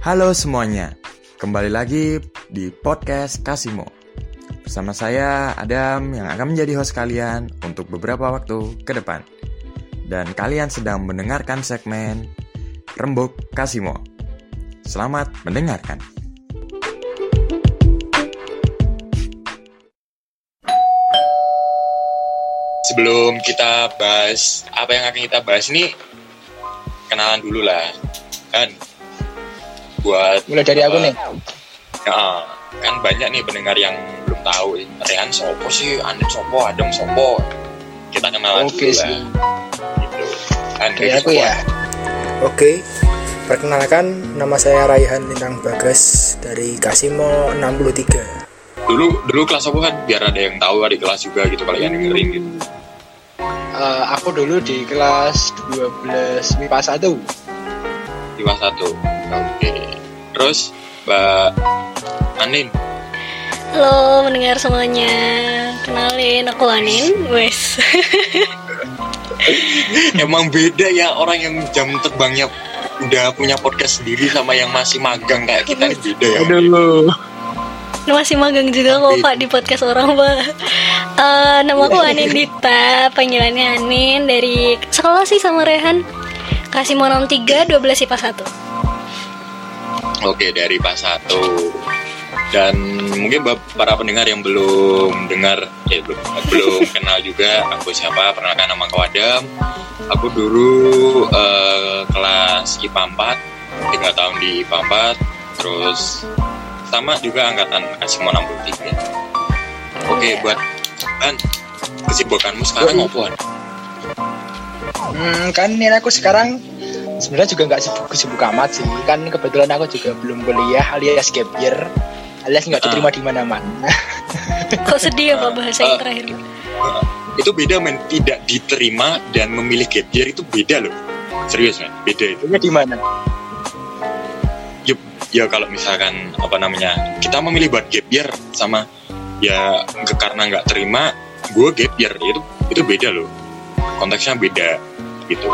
Halo semuanya, kembali lagi di podcast Kasimo. Bersama saya Adam yang akan menjadi host kalian untuk beberapa waktu ke depan. Dan kalian sedang mendengarkan segmen Rembuk Kasimo. Selamat mendengarkan. sebelum kita bahas apa yang akan kita bahas ini kenalan dulu lah kan buat Mulai dari aku uh, nih. ya, kan banyak nih pendengar yang belum tahu Rehan sopo sih Andin sopo Adem sopo kita kenalan Oke dulu sih. lah gitu kan Dari aku sopo. ya. Oke, perkenalkan nama saya Raihan Lintang Bagas dari Kasimo 63. dulu dulu kelas apa kan biar ada yang tahu adik kelas juga gitu kalau yang dengerin gitu Eh, aku dulu di kelas 12 MIPA 1. Kelas satu. Oke. Terus mbak Anin. Halo mendengar semuanya. Kenalin aku Anin. Wes. Emang beda ya orang yang jam terbangnya udah punya podcast sendiri sama yang masih magang kayak kita ini beda ya. Aduh. Masih magang juga kok pak di podcast orang pak. Eh, Nama aku Anin Dita Panggilannya Anin Dari sekolah sih sama Rehan Kasih mau 63 12 IPA 1 Oke dari pas satu. Dan mungkin para pendengar yang belum dengar eh belum belum kenal juga aku siapa perkenalkan nama aku Adam. Aku dulu eh, kelas IPA 4 tiga tahun di IPA 4 terus sama juga angkatan Asimo 63 oke buat kan kesibukanmu sekarang apa Hmm, kan ini aku sekarang sebenarnya juga nggak sibuk-sibuk amat sih. Kan kebetulan aku juga belum kuliah alias gap year alias nggak diterima di mana-mana. Kok sedih ya pak bahasa yang terakhir? Itu beda men. Tidak diterima dan memilih gap year itu beda loh. Serius men. Beda itu. Di mana? ya, ya kalau misalkan apa namanya kita memilih buat gap year sama ya karena nggak terima gue gap year. Itu itu beda loh konteksnya beda gitu.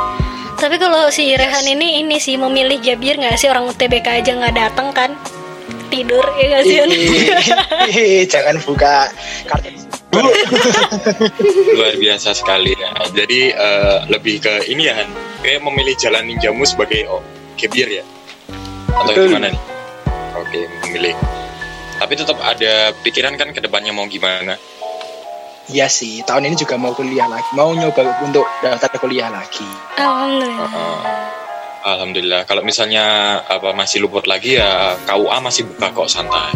Tapi kalau si Rehan ini Ini sih memilih Jabir nggak sih? Orang UTBK aja nggak datang kan? Tidur ya nggak sih Jangan buka kartu. luar biasa sekali ya. Jadi eh, lebih ke ini ya Han. Kayak memilih jalan ninjamu sebagai oh, year ya? Atau Betul. gimana nih? Oke memilih. Tapi tetap ada pikiran kan ke depannya mau gimana Iya sih, tahun ini juga mau kuliah lagi. Mau nyoba untuk daftar kuliah lagi. Alhamdulillah Heeh. Alhamdulillah. Kalau misalnya apa masih luput lagi ya KUA masih buka kok santai.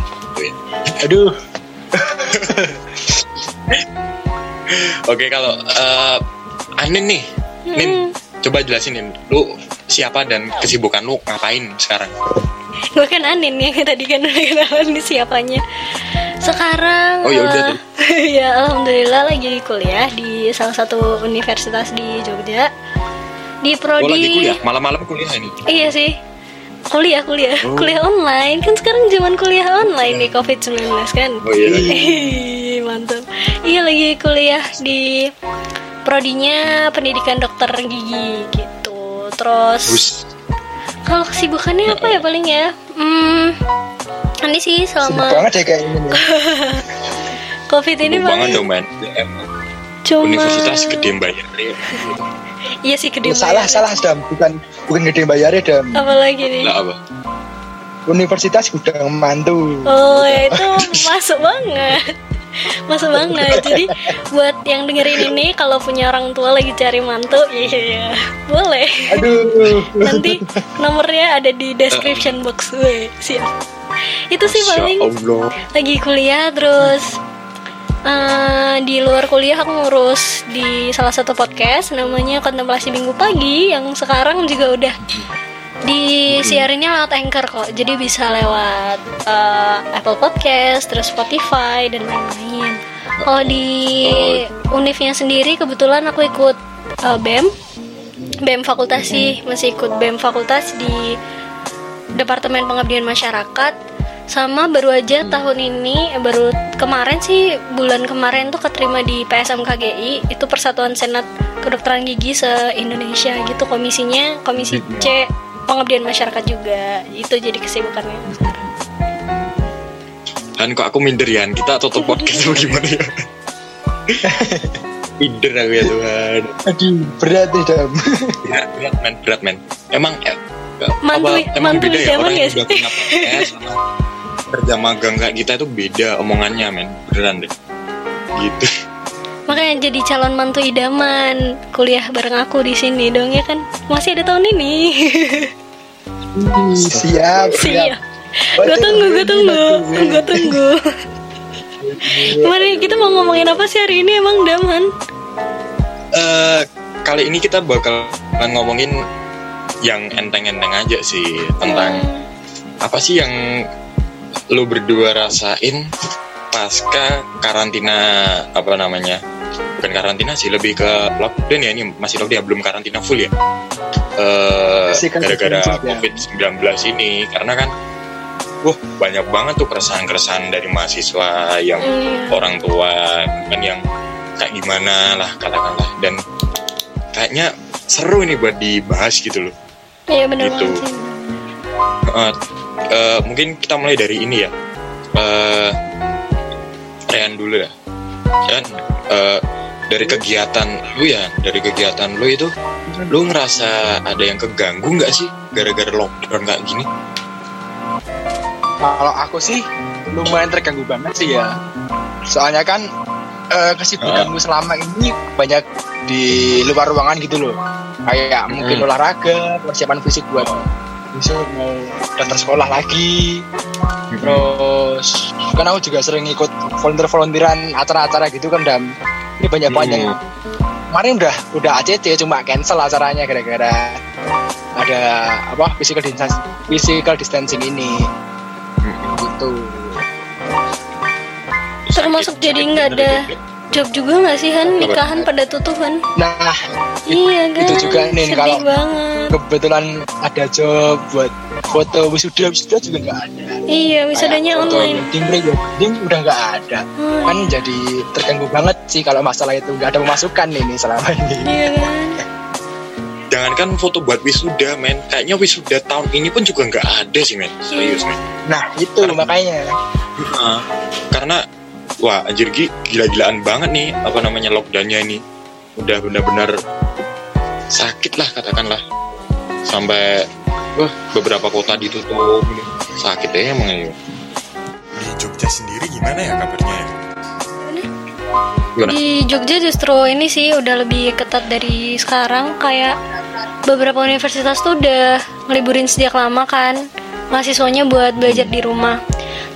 Aduh, Oke kalau eh, Anin nih, Nin, Hmm. Coba jelasin Nin, lu siapa dan kesibukan lu ngapain sekarang? Gue kan Anin yang tadi kan udah kenalan di siapanya Sekarang Oh, ya udah tuh. eh, Ya alhamdulillah lagi kuliah di salah satu universitas di Jogja Di Oh prodi lagi kuliah, malam-malam kuliah ini. Iya sih Kuliah, kuliah Oh. Kuliah online Kan sekarang zaman kuliah online nih COVID-19 kan Oh iya. Mantap Iya lagi kuliah di Prodinya pendidikan dokter gigi gitu Terus kalau kesibukannya apa ya paling ya? Hmm, ini sih sibuk selama banget ya kayak ini. nih. covid ini Sibuk banget paling dong man. Ya, cuma Universitas gede bayar. iya sih gede salah, salah, Dam. Bukan bukan gede bayarnya, Dam. Apalagi nih? Lah apa? Universitas gudang mantu. Oh ya itu masuk banget, masuk banget. Jadi buat yang dengerin ini kalau punya orang tua lagi cari mantu, iya boleh. Aduh. Nanti nomornya ada di description box gue. Siap. Itu sih paling lagi kuliah terus eh, di luar kuliah aku ngurus di salah satu podcast namanya kontemplasi minggu pagi yang sekarang juga udah disiarinnya lewat anchor kok jadi bisa lewat eh, Apple Podcast terus Spotify dan lain-lain. Kalau di univnya sendiri kebetulan aku ikut eh, BEM. BEM fakultas sih masih ikut BEM fakultas di Departemen Pengabdian Masyarakat. Sama baru aja tahun ini eh, baru kemarin sih bulan kemarin tuh keterima di PSM KGI itu Persatuan Senat Kedokteran Gigi se Indonesia gitu komisinya komisi C pengabdian masyarakat juga itu jadi kesibukannya sekarang Dan kok aku minder ya, kita tutup podcast apa gimana ya? minder aku ya Tuhan. Aduh, berat nih dam. Berat, berat men, berat men. Emang eh, Mantu- emang mantu beda ya orang ya yang punya podcast sama kerja magang kayak kita itu beda omongannya men, beneran deh. Gitu. Makanya jadi calon mantu idaman. Kuliah bareng aku di sini dong ya kan? Masih ada tahun ini. Siap, siap. Siap. gue tunggu gue tunggu gue tunggu. Mari kita mau ngomongin apa sih hari ini emang daman? Eh, kali ini kita bakal ngomongin yang enteng-enteng aja sih tentang apa sih yang lo berdua rasain pasca karantina apa namanya bukan karantina sih lebih ke lockdown ya ini masih lockdown ya belum karantina full ya. Eh, Physical gara-gara covid 19 ini karena kan wah banyak banget tuh keresahan-keresahan dari mahasiswa yang Hmm, orang tua kan yang kayak gimana lah katakanlah. Dan kayaknya seru ini buat dibahas gitu loh. Iya bener Gitu. banget sih. Eh, eh, mungkin kita mulai dari ini ya. Eh Rehan dulu ya. Kan eh, dari kegiatan lu ya dari kegiatan lu itu lu ngerasa ada yang keganggu nggak sih gara-gara lockdown kayak gini Kalau aku sih lumayan terganggu banget sih ya. Soalnya kan eh, kesibukanku selama ini banyak di luar ruangan gitu loh. Kayak mungkin Hmm. olahraga, persiapan fisik buat besok mau daftar sekolah lagi. Terus kan aku juga sering ikut volunteer-volunteeran acara-acara gitu kan dan ini banyak banyak. Hmm. Kemarin udah udah ACC cuma cancel acaranya gara-gara ada apa physical distancing, physical distancing ini gitu. Termasuk jadi nggak ada job juga nggak sih Han? Nikahan pada tutup kan Nah, iya kan? itu juga nih sedih kalau- banget. kebetulan ada job buat foto wisuda wisuda juga nggak ada. iya wisudanya Kayak foto online. wedding pre wedding udah nggak ada. Hmm, Kan jadi terganggu banget sih kalau masalah itu nggak ada pemasukan ini selama ini. iya kan? Jangankan foto buat wisuda men. Kayaknya wisuda tahun ini pun juga nggak ada sih men. Serius men. Nah itu makanya. Nah, karena wah anjir Gi, gila-gilaan banget nih apa namanya lockdownnya ini. Udah benar-benar sakit lah katakanlah. Sampai wah beberapa kota ditutup. Ini. sakit ya emang ini. Di Jogja sendiri gimana ya kabarnya ya? Gimana? di Jogja justru ini sih udah lebih ketat dari sekarang. Kayak beberapa universitas tuh udah ngeliburin sejak lama kan mahasiswanya buat belajar di rumah.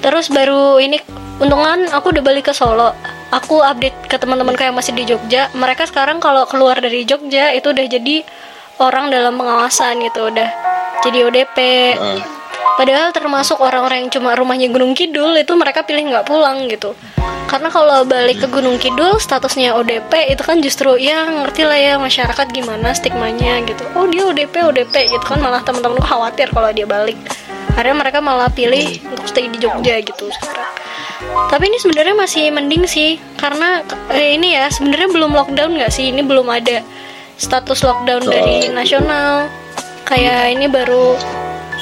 Terus baru ini untungan aku udah balik ke Solo aku update ke teman-temanku yang masih di Jogja mereka sekarang kalau keluar dari Jogja itu udah jadi orang dalam pengawasan gitu udah jadi ODP Heeh. Padahal termasuk orang-orang yang cuma rumahnya Gunung Kidul itu mereka pilih nggak pulang gitu. Karena kalau balik ke Gunung Kidul statusnya ODP itu kan justru ya ngerti lah ya masyarakat gimana stigmanya gitu. Oh dia ODP ODP gitu kan malah teman-temanku khawatir kalau dia balik. Akhirnya mereka malah pilih untuk stay di Jogja gitu sekarang. Tapi ini sebenarnya masih mending sih karena eh, ini ya sebenarnya belum lockdown nggak sih? Ini belum ada status lockdown dari nasional. Kayak ini baru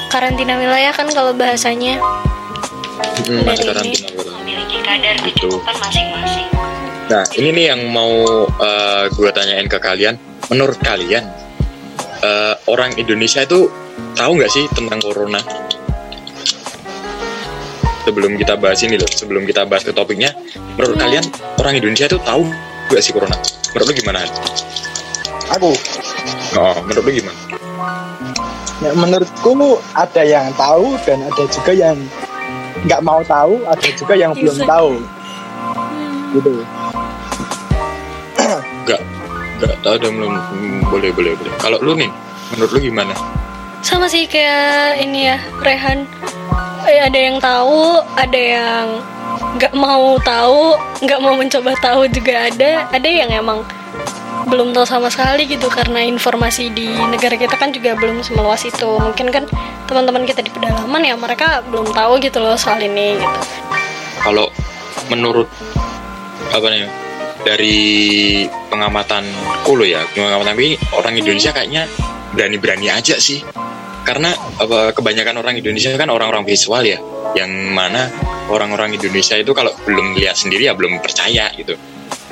karantina wilayah kan kalau bahasanya. Hmm, Dari baru. memiliki kadar Gitu. kecukupan masing-masing. Nah, ini nih yang mau gue tanyain ke kalian. Menurut kalian, eh, orang Indonesia itu tahu nggak sih tentang corona? Sebelum kita bahas ini loh, sebelum kita bahas ke topiknya, menurut kalian orang Indonesia itu tahu nggak sih corona? Menurut lu gimana? Aku Oh, menurut lu gimana? ya, menurutku ada yang tahu dan ada juga yang nggak mau tahu, ada juga yang belum tahu gitu. Nggak, nggak tahu dan belum. Hmm, boleh, boleh, boleh. Kalau lu nih, menurut lu gimana? Sama sih kayak ini ya Rehan. Eh, ada yang tahu, ada yang nggak mau tahu, nggak mau mencoba tahu juga ada. Ada yang emang belum tahu sama sekali gitu karena informasi di negara kita kan juga belum semeluas itu. Mungkin kan teman-teman kita di pedalaman ya mereka belum tahu gitu loh soal ini gitu. kalau menurut apa nih dari pengamatan lo ya pengamatan ini orang Indonesia kayaknya berani-berani aja sih karena apa kebanyakan orang Indonesia kan orang-orang visual ya yang mana orang-orang Indonesia itu kalau belum lihat sendiri ya belum percaya gitu.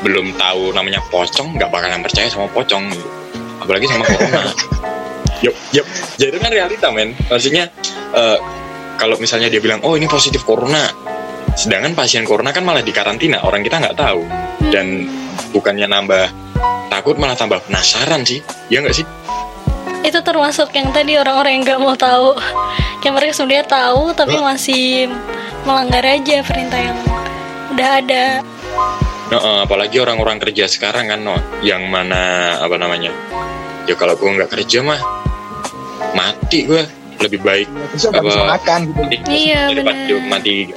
Belum tahu namanya pocong nggak bakalan percaya sama pocong gitu. apalagi sama corona. Yup yup. Jadi itu kan realita men. Maksudnya eh, kalau misalnya dia bilang oh ini positif corona. Sedangkan pasien corona kan malah dikarantina orang kita nggak tahu. Dan bukannya nambah takut malah tambah penasaran sih. Ya nggak sih itu termasuk yang tadi orang-orang yang nggak mau tahu yang mereka sebenarnya tahu tapi masih melanggar aja perintah yang udah ada Nah, eh, apalagi orang-orang kerja sekarang kan, no, yang mana apa namanya? Ya kalau gue nggak kerja mah mati gue lebih baik bisa Apa- makan gitu. mati Iya, benar. mati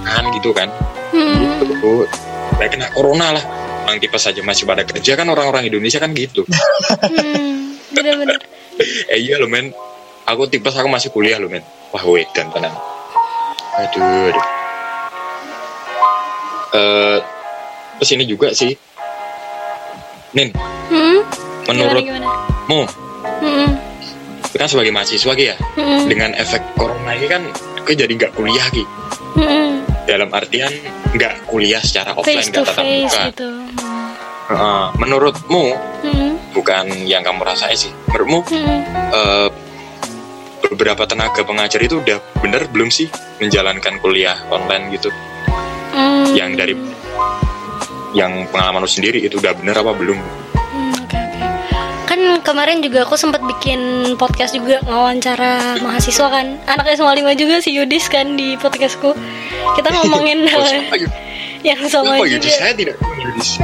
kan gitu kan. hmm, Gitu. Kayak kena corona lah. Orang tipes saja masih pada kerja kan orang-orang Indonesia kan gitu. hmm, bener-bener eh iya lo men. Aku tipes aku masih kuliah lo men. Wah wait dan tenang. Aduh. aduh. Eh, terus ini juga sih. Nin, hmm, menurutmu hmm, kan sebagai mahasiswa Ki, ya hmm, dengan efek corona ini kan gue jadi nggak kuliah ki hmm, dalam artian nggak kuliah secara offline nggak tatap muka gitu Heeh. menurutmu hmm, bukan yang kamu rasain sih menurutmu hmm. eh, beberapa tenaga pengajar itu udah bener belum sih menjalankan kuliah online gitu Hmm, yang dari yang pengalaman lu sendiri itu udah bener apa belum Hmm. Kan kemarin juga aku sempat bikin podcast juga ngawancara mahasiswa kan. Anaknya semua lima juga si Yudis kan di podcastku. Kita ngomongin Oh? Yang sama Lupa juga. gitu, saya tidak Yudis.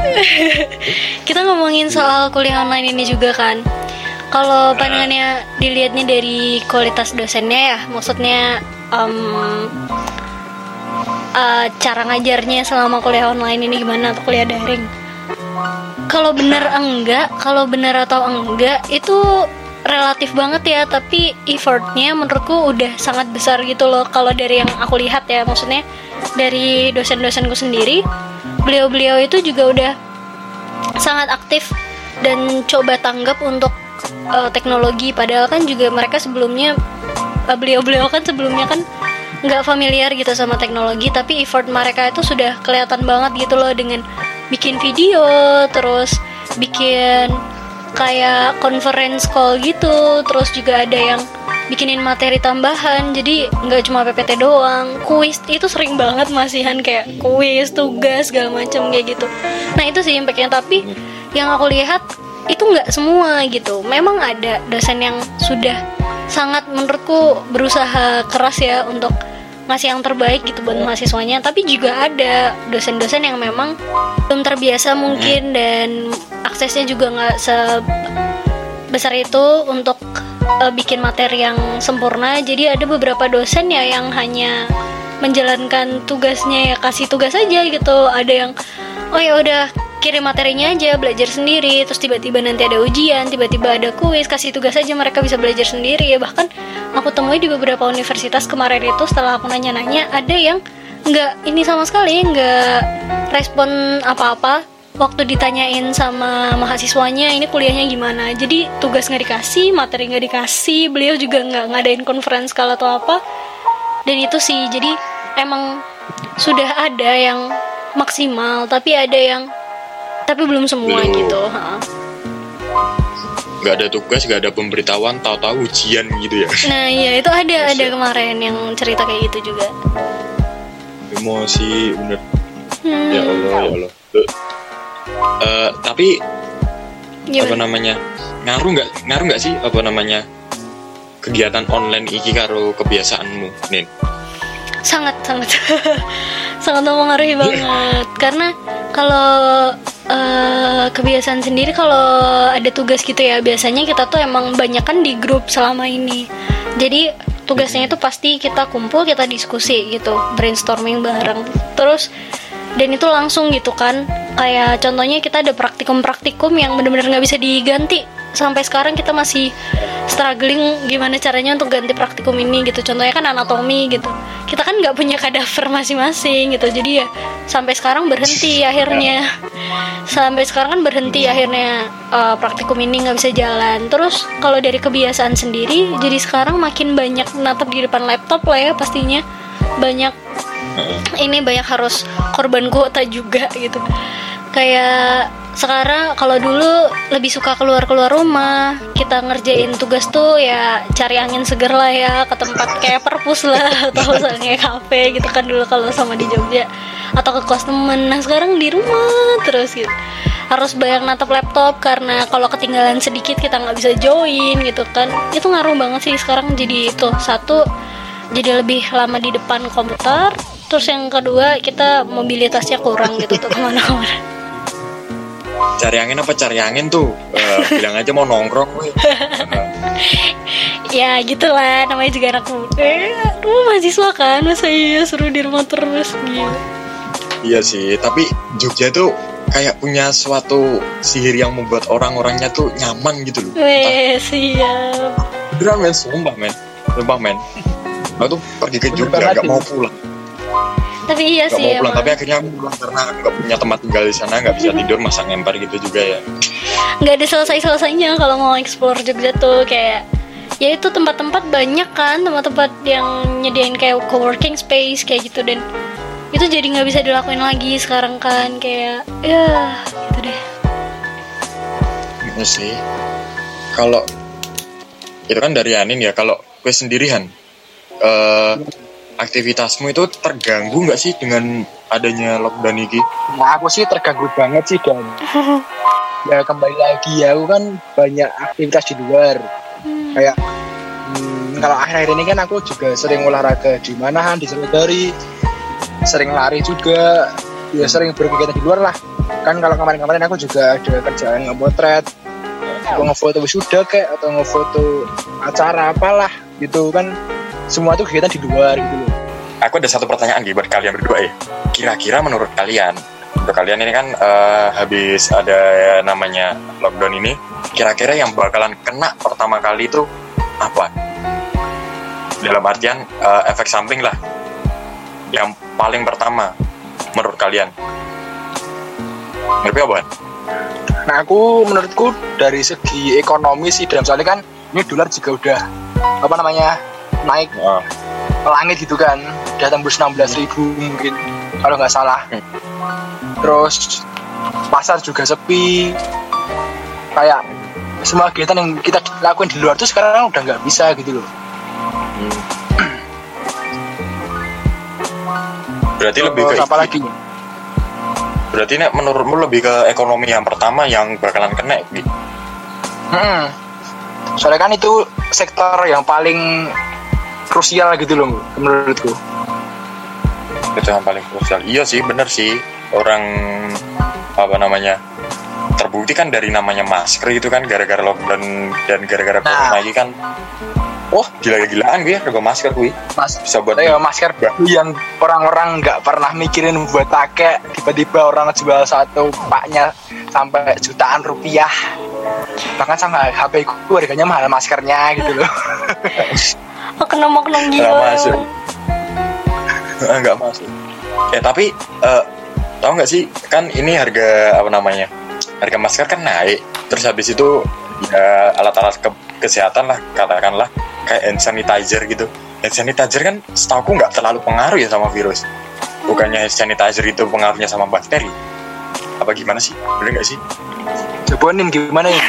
Kita ngomongin soal kuliah online ini juga kan. Kalau pandangannya dilihatnya dari kualitas dosennya ya, maksudnya em, eh, cara ngajarnya selama kuliah online ini gimana atau kuliah daring? Kalau bener enggak, kalau bener atau enggak itu relatif banget ya, tapi effortnya menurutku udah sangat besar gitu loh. Kalau dari yang aku lihat ya, maksudnya dari dosen-dosenku sendiri, beliau-beliau itu juga udah sangat aktif dan coba tanggap untuk uh, teknologi padahal kan juga mereka sebelumnya uh, beliau-beliau kan sebelumnya kan nggak familiar gitu sama teknologi tapi effort mereka itu sudah kelihatan banget gitu loh dengan bikin video terus bikin kayak conference call gitu terus juga ada yang bikinin materi tambahan jadi nggak cuma PPT doang. Kuis itu sering banget masihan kayak kuis tugas segala macam kayak gitu. Nah itu sih impactnya tapi yang aku lihat itu nggak semua gitu. Memang ada dosen yang sudah sangat menurutku berusaha keras ya untuk ngasih yang terbaik gitu buat mahasiswanya. Tapi juga ada dosen-dosen yang memang belum terbiasa mungkin dan aksesnya juga nggak sebesar itu untuk eh, bikin materi yang sempurna. Jadi ada beberapa dosen ya yang hanya menjalankan tugasnya ya kasih tugas aja gitu. Ada yang oh ya udah kirim materinya aja belajar sendiri. Terus tiba-tiba nanti ada ujian tiba-tiba ada kuis kasih tugas aja mereka bisa belajar sendiri. Ya bahkan aku temui di beberapa universitas kemarin itu setelah aku nanya-nanya ada yang nggak ini sama sekali nggak respon apa-apa waktu ditanyain sama mahasiswanya ini kuliahnya gimana? Jadi tugas nggak dikasih materi nggak dikasih beliau juga nggak ngadain conference call atau apa. Dan itu sih jadi emang sudah ada yang maksimal tapi ada yang tapi belum semua Belum. gitu ha. nggak ada tugas nggak ada pemberitahuan tahu-tahu ujian gitu ya. Nah iya itu ada ada kemarin yang cerita kayak gitu juga. Emosi bener. Hmm, ya Allah ya Allah Eh, tapi apa gimana? namanya ngaruh nggak ngaruh nggak sih apa namanya kegiatan online iki karo kebiasaanmu nin? Sangat sangat. Sangat mempengaruhi banget. Karena kalau eh, kebiasaan sendiri kalau ada tugas gitu ya biasanya kita tuh emang banyak kan di grup selama ini. Jadi tugasnya itu pasti kita kumpul kita diskusi gitu brainstorming bareng. Terus dan itu langsung gitu kan. Kayak contohnya kita ada praktikum-praktikum yang benar-benar nggak bisa diganti. Sampai sekarang kita masih struggling gimana caranya untuk ganti praktikum ini gitu. Contohnya kan anatomi gitu. Kita kan nggak punya kadaver masing-masing gitu. Jadi ya sampai sekarang berhenti akhirnya. Sampai sekarang kan berhenti akhirnya uh, praktikum ini nggak bisa jalan. Terus kalau dari kebiasaan sendiri jadi sekarang makin banyak natap di depan laptop lah ya pastinya. Banyak ini banyak harus korban kuota juga gitu. Kayak sekarang kalau dulu lebih suka keluar keluar rumah. Kita ngerjain tugas tuh ya cari angin seger lah ya ke tempat kayak perpus lah atau kayak kafe gitu kan dulu kalau sama di Jogja. Atau ke kos temen. Nah sekarang di rumah terus gitu. Harus banyak natap laptop karena kalau ketinggalan sedikit kita nggak bisa join gitu kan. Itu ngaruh banget sih sekarang jadi itu. Satu jadi lebih lama di depan komputer terus yang kedua kita mobilitasnya kurang gitu tuh ke mana-mana. Cari angin apa cari angin tuh? Uh, bilang aja mau nongkrong gue ya gitulah. Namanya juga anak muda. Eh, aduh mahasiswa kan masa iya suruh di rumah terus gitu. Iya sih tapi Jogja tuh kayak punya suatu sihir yang membuat orang-orangnya tuh nyaman gitu loh. Weh, siap beneran men. Sumpah men. Sumpah men. Aku tuh pergi ke Jogja gak mau pulang tapi iya gak sih mau pulang emang. tapi akhirnya aku pulang karena nggak punya tempat tinggal di sana nggak bisa tidur masa ngemper gitu juga ya. Nggak ada selesai selesainya kalau mau explore Jogja tuh kayak ya itu tempat-tempat banyak kan tempat-tempat yang nyediain kayak co-working space kayak gitu dan itu jadi nggak bisa dilakuin lagi sekarang kan kayak ya gitu deh. Iya sih. Kalau itu kan dari Anin ya kalau gue sendirian eh aktivitasmu itu terganggu nggak sih dengan adanya lockdown ini? Nah aku sih terganggu banget sih dan ya kembali lagi ya aku kan banyak aktivitas di luar. Kayak hmm, kalau akhir-akhir ini kan aku juga sering olahraga di manahan di Sriwedari sering lari juga ya sering berkegiatan di luar lah. Kan kalau kemarin-kemarin aku juga ada kerjaan ngemotret atau ngefoto wisuda kayak atau ngefoto acara apalah gitu kan semua itu kegiatan di luar gitu loh Aku ada satu pertanyaan gitu buat kalian berdua ya. Kira-kira menurut kalian, untuk kalian ini kan eh, habis ada namanya lockdown ini, kira-kira yang bakalan kena pertama kali itu apa? Dalam artian eh, efek samping lah. Yang paling pertama menurut kalian. Ngerti apa? Nah aku menurutku dari segi ekonomi sih dalam soalnya kan ini dolar juga udah apa namanya naik Oh, ke langit gitu kan udah tembus 16 ribu mungkin kalau nggak salah Hmm. terus pasar juga sepi kayak semua kegiatan yang kita lakuin di luar tuh sekarang udah nggak bisa gitu loh hmm. Berarti lebih ke Terus apa lagi Berarti nek menurutmu lebih ke ekonomi yang pertama yang bakalan kena Bi? Hmm. soalnya kan itu sektor yang paling krusial gitu loh menurutku. Itu yang paling krusial. Iya sih bener sih. Orang apa namanya terbukti kan dari namanya masker itu kan gara-gara lockdown dan gara-gara Nah. corona lagi kan. Wah gila-gilaan gue ya harga masker gue mas bisa buat ya masker yang orang-orang nggak pernah mikirin buat pakai. Tiba-tiba orang jual satu paknya sampai jutaan rupiah. Bahkan sama HP ku harganya mahal maskernya gitu loh oknum-oknum nggak gila. masuk. Nggak masuk. Ya tapi eh, tahu nggak sih kan ini harga apa namanya harga masker kan naik. Terus habis itu ya alat-alat ke- kesehatan lah katakanlah kayak hand sanitizer gitu. Hand sanitizer kan setahu nggak terlalu pengaruh ya sama virus. Bukannya hand sanitizer itu pengaruhnya sama bakteri. Apa gimana sih? Bener nggak sih? Coba nih gimana ya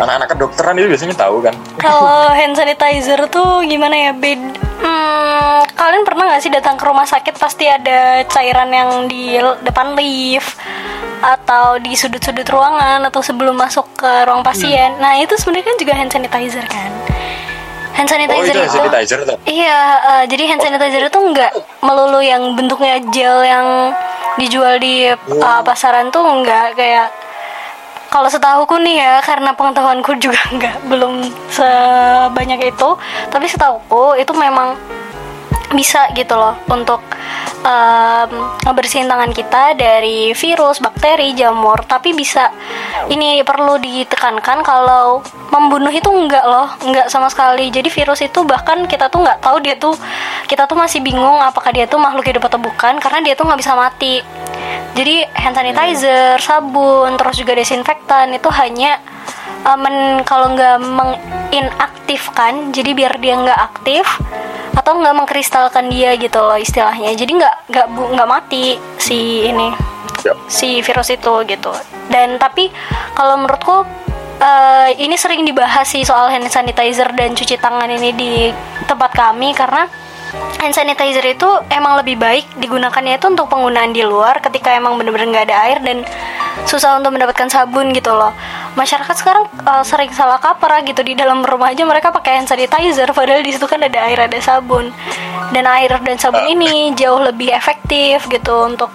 anak-anak kedokteran itu biasanya tahu kan kalau hand sanitizer tuh gimana ya bed Hmm, kalian pernah nggak sih datang ke rumah sakit pasti ada cairan yang di depan lift atau di sudut-sudut ruangan atau sebelum masuk ke ruang pasien. Nah itu sebenarnya kan juga hand sanitizer kan. Hand oh sanitizer itu hand sanitizer tuh Iya, eh, jadi hand sanitizer itu nggak melulu yang bentuknya gel yang dijual di eh, pasaran tuh nggak kayak kalau setahuku nih ya karena pengetahuanku juga nggak belum sebanyak itu tapi setahuku itu memang bisa gitu loh untuk um, ngebersihin tangan kita dari virus, bakteri, jamur. Tapi bisa ini perlu ditekankan kalau membunuh itu enggak loh, enggak sama sekali. Jadi virus itu bahkan kita tuh nggak tahu dia tuh kita tuh masih bingung apakah dia tuh makhluk hidup atau bukan karena dia tuh nggak bisa mati. Jadi hand sanitizer, sabun, terus juga desinfektan itu hanya uh, men kalau nggak menginaktifkan, jadi biar dia nggak aktif atau nggak mengkristalkan dia gitu loh istilahnya. Jadi nggak nggak bu- nggak mati si ini Ya. si virus itu gitu. Dan tapi kalau menurutku eh, ini sering dibahas sih soal hand sanitizer dan cuci tangan ini di tempat kami karena hand sanitizer itu emang lebih baik digunakannya itu untuk penggunaan di luar ketika emang bener-bener nggak ada air dan susah untuk mendapatkan sabun gitu loh. Masyarakat sekarang eh, sering salah kaprah gitu di dalam rumah aja mereka pakai hand sanitizer padahal di situ kan ada air ada sabun. Dan air dan sabun ini jauh lebih efektif gitu untuk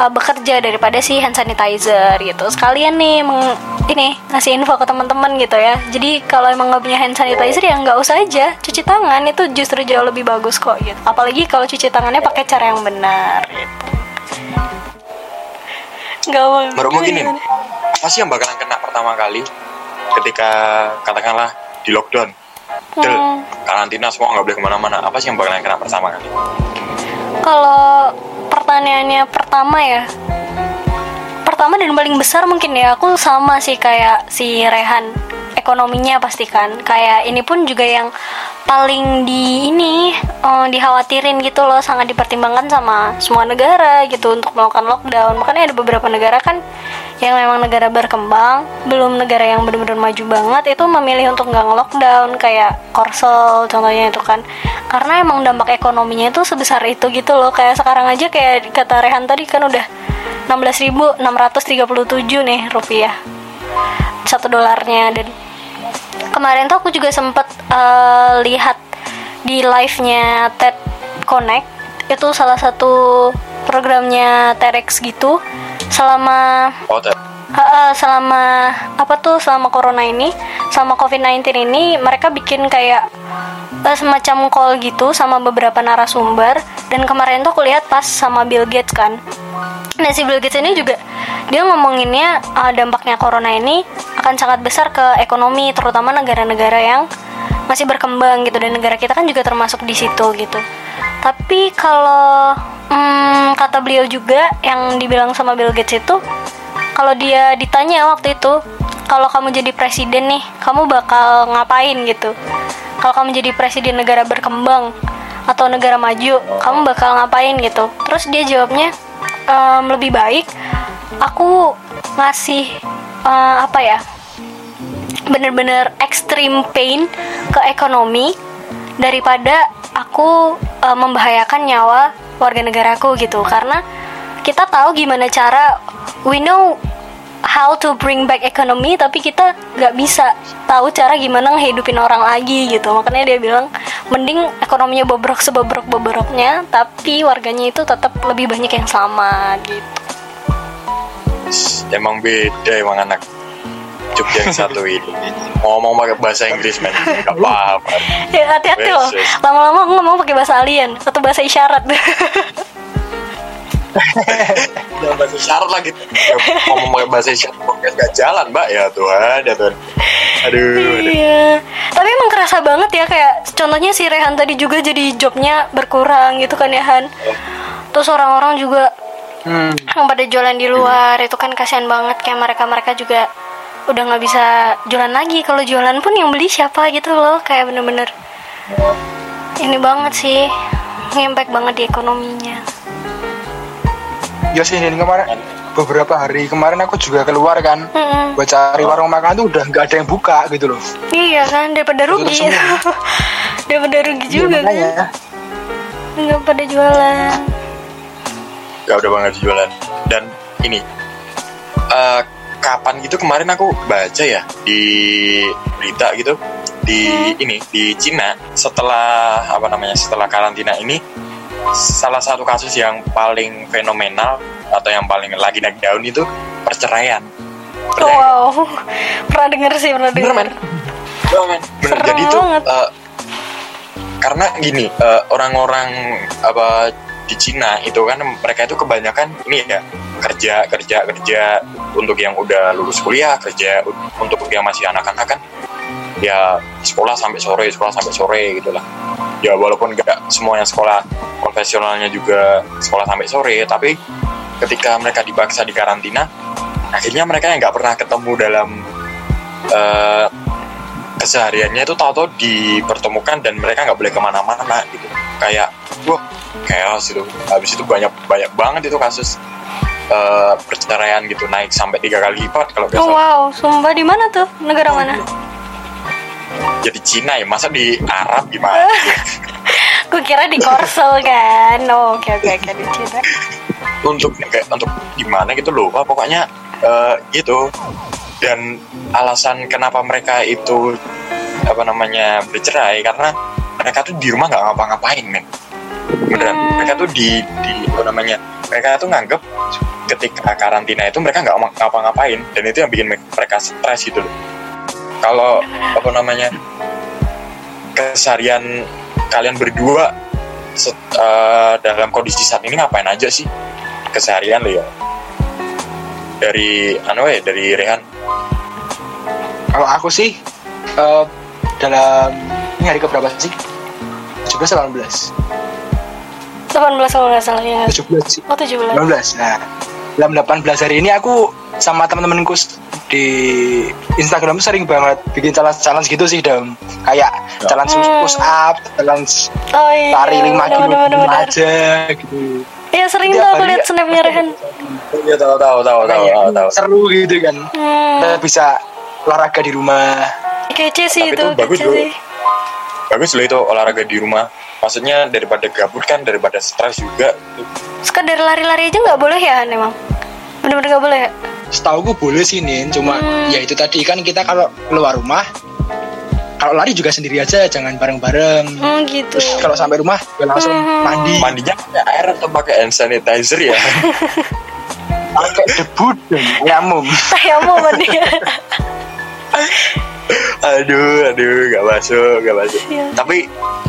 eh, bekerja daripada si hand sanitizer gitu. Sekalian nih meng- ini ngasih info ke teman-teman gitu ya. Jadi kalau emang nggak punya hand sanitizer ya nggak usah aja. Cuci tangan itu justru jauh lebih bagus kok gitu. Apalagi kalau cuci tangannya pakai cara yang benar gitu. Nggak mau. Menurut mungkin ini apa sih yang bakalan kena pertama kali ketika katakanlah di lockdown? Del, Hmm. karantina semua nggak boleh ke mana-mana. Apa sih yang bakalan kena pertama kali? Kalau pertanyaannya pertama ya. Pertama dan paling besar mungkin ya Aku sama sih kayak si Rehan Ekonominya pastikan. Kayak ini pun juga yang paling di ini eh, dikhawatirin gitu loh sangat dipertimbangkan sama semua negara gitu untuk melakukan lockdown. Makanya ada beberapa negara kan yang memang negara berkembang belum negara yang benar-benar maju banget itu memilih untuk nggak nge-lockdown kayak Korsel contohnya itu kan. Karena emang dampak ekonominya itu sebesar itu gitu loh. Kayak sekarang aja kayak kata Rehan tadi kan udah 16.637 nih rupiah. Satu dolarnya dan kemarin tuh aku juga sempet eh, lihat di live-nya TED Connect itu salah satu programnya TEDx gitu selama oh ha, selama apa tuh selama corona ini sama covid-19 ini mereka bikin kayak eh, semacam call gitu sama beberapa narasumber dan kemarin tuh aku lihat pas sama Bill Gates kan. Nah si Bill Gates ini juga dia ngomonginnya uh, dampaknya corona ini akan sangat besar ke ekonomi terutama negara-negara yang masih berkembang gitu. Dan negara kita kan juga termasuk di situ gitu. Tapi kalau hmm, kata beliau juga yang dibilang sama Bill Gates itu kalau dia ditanya waktu itu kalau kamu jadi presiden nih kamu bakal ngapain gitu? Kalau kamu jadi presiden negara berkembang atau negara maju kamu bakal ngapain gitu? Terus dia jawabnya "Em, lebih baik aku ngasih eh, apa ya? Bener-bener extreme pain ke ekonomi daripada aku eh, membahayakan nyawa warga negaraku gitu. Karena kita tahu gimana cara we know how to bring back economy tapi kita nggak bisa tahu cara gimana ngehidupin orang lagi gitu. Makanya dia bilang mending ekonominya bobrok sebobrok bobroknya tapi warganya itu tetap lebih banyak yang selamat gitu emang beda emang anak Jogja yang satu ini. Ngomong pakai bahasa Inggris men. Gak apa-apa. Ya hati-hati loh. Lama-lama ngomong pakai bahasa alien. Atau bahasa isyarat. Jangan bahasa isyarat lagi. Ngomong pakai bahasa isyarat podcast gak jalan mbak. Ya Tuhan ya Tuhan. Aduh, aduh. Iya, tapi emang kerasa banget ya kayak contohnya si Rehan tadi juga jadi jobnya berkurang gitu kan ya Han. Terus orang-orang juga Hmm. yang pada jualan di luar itu kan kasihan banget kayak mereka-mereka juga udah nggak bisa jualan lagi. Kalau jualan pun yang beli siapa gitu loh kayak bener-bener ini banget sih ngimpact banget di ekonominya. Ya sih ini kemarin beberapa hari kemarin aku juga keluar kan Mm-mm. buat cari warung makan tuh udah nggak ada yang buka gitu loh. Iya kan daripada rugi, daripada rugi Iya, juga kan makanya. nggak pada jualan. Gak udah banget jualan dan ini eh, kapan gitu kemarin aku baca ya di berita gitu di ini di Cina setelah apa namanya setelah karantina ini salah satu kasus yang paling fenomenal atau yang paling lagi naik daun itu perceraian Percaya nggak? Wow, pernah denger sih, pernah denger. Bener, men. Bener, men. Bener. Serem Jadi itu banget. eh, karena gini eh, orang-orang apa di Cina itu kan mereka itu kebanyakan ini ya kerja kerja kerja untuk yang udah lulus kuliah kerja untuk yang masih anak-anak kan. Ya sekolah sampai sore sekolah sampai sore gitulah. Ya walaupun nggak semua yang sekolah konvensionalnya juga sekolah sampai sore tapi ketika mereka dipaksa di karantina akhirnya mereka yang nggak pernah ketemu dalam eh, kesehariannya itu tahu-tahu dipertemukan dan mereka nggak boleh ke mana-mana gitu. Kayak wah chaos itu habis itu banyak banyak banget itu kasus eh, perceraian gitu naik sampai tiga kali lipat kalau nggak Oh, salah wow, sumpah di mana tuh? Negara mana? jadi Cina ya masa di Arab gimana Gue kira di Korsel kan. Oh, oke oke oke di Cina. untuk kayak untuk gimana gitu loh Wah, pokoknya eh, gitu dan alasan kenapa mereka itu apa namanya bercerai karena mereka tuh di rumah nggak ngapa-ngapain men beneran mereka tuh di di apa namanya mereka tuh nganggep ketika karantina itu mereka nggak ngapa- ngapa-ngapain dan itu yang bikin mereka stres gitu loh kalau apa namanya keseharian kalian berdua set- eh, dalam kondisi saat ini ngapain aja sih keseharian lo ya dari anu ya dari Rehan Kalau aku sih eh, dalam ini hari keberapa sih? 17 18. 18 kalau nggak salah ya. 17 sih. Oh 17. 18. Nah, dalam 18 hari ini aku sama teman-temanku di Instagram sering banget bikin challenge challenge gitu sih dam kayak challenge Hmm. push up challenge Oh iya. lari 5 bener, kilo bener, di bener, rumah bener. aja gitu Iya sering tuh aku lihat ya. snapnya Rehan. Iya tahu tahu tahu tahu Kayak tahu tahu. seru gitu kan Hmm, kita bisa olahraga di rumah kece sih Tapi itu, itu bagus, kece bro. sih. Bagus loh itu olahraga di rumah. Maksudnya daripada gabut kan, daripada stres juga. Sekadar lari-lari aja nggak boleh ya Han emang? Bener-bener nggak boleh ya? setahu boleh sih Nin cuma Hmm. ya itu tadi kan kita kalau keluar rumah kalau lari juga sendiri aja jangan bareng-bareng Hmm gitu. terus kalau sampai rumah ya langsung Hmm. mandi Mandinya pakai air atau pakai hand sanitizer ya? pakai debu dan nyamum Ayammu mandi. aduh, aduh, gak masuk, gak masuk. Iya. Tapi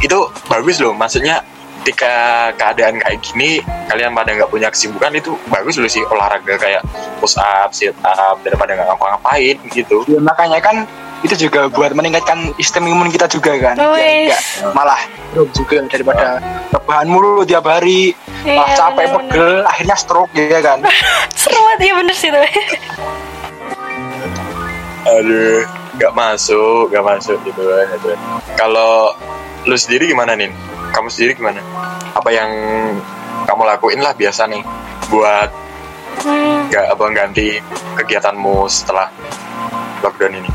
itu bagus loh, maksudnya ketika keadaan kayak gini kalian pada nggak punya kesibukan itu bagus loh sih olahraga kayak push up, sit up daripada nggak ngapa-ngapain gitu. ya, makanya kan itu juga buat meningkatkan sistem imun kita juga kan Wih. Biar nggak malah drop juga daripada rebahan mulu tiap hari Iya, malah capek bener-bener. pegel akhirnya stroke ya kan Seru banget ya bener sih tuh. Aduh, nggak masuk, nggak masuk gitu kan. gitu. Kalau lu sendiri gimana nih? Kamu sendiri gimana? Apa yang kamu lakuin lah biasa nih buat nggak apa ganti kegiatanmu setelah lockdown ini?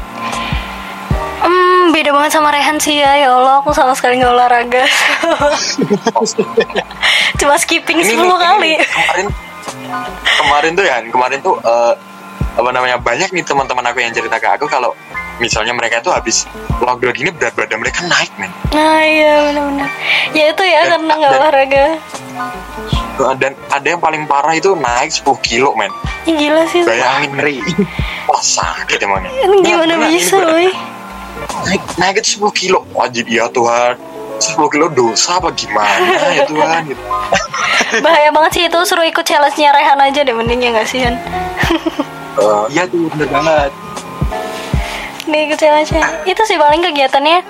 Hmm, beda banget sama Rehan sih ya Ya Allah, aku sama sekali nggak olahraga Cuma skipping 10 nih, kali ini kemarin kemarin tuh ya kemarin tuh eh, apa namanya banyak nih teman-teman aku yang cerita ke aku kalau misalnya mereka tuh habis lockdown ini berat badan mereka naik men. Nah iya bener-bener Ya itu ya Dan- karena nggak dan- olahraga. Dan ada yang paling parah itu naik 10 kilo men. Gila sih itu. bayangin ngeri. Wah sakit emangnya Ini Gimana ini bisa beneran. woy naik naik itu 10 kilo. Wajib ya Tuhan. 10 kilo dosa apa gimana ya Tuhan gitu. Bahaya banget sih itu Suruh ikut challenge-nya Rehan aja deh Mending ya nggak sih Han Eh, iya tuh bener banget. Nih ikut challenge-nya Itu sih paling kegiatannya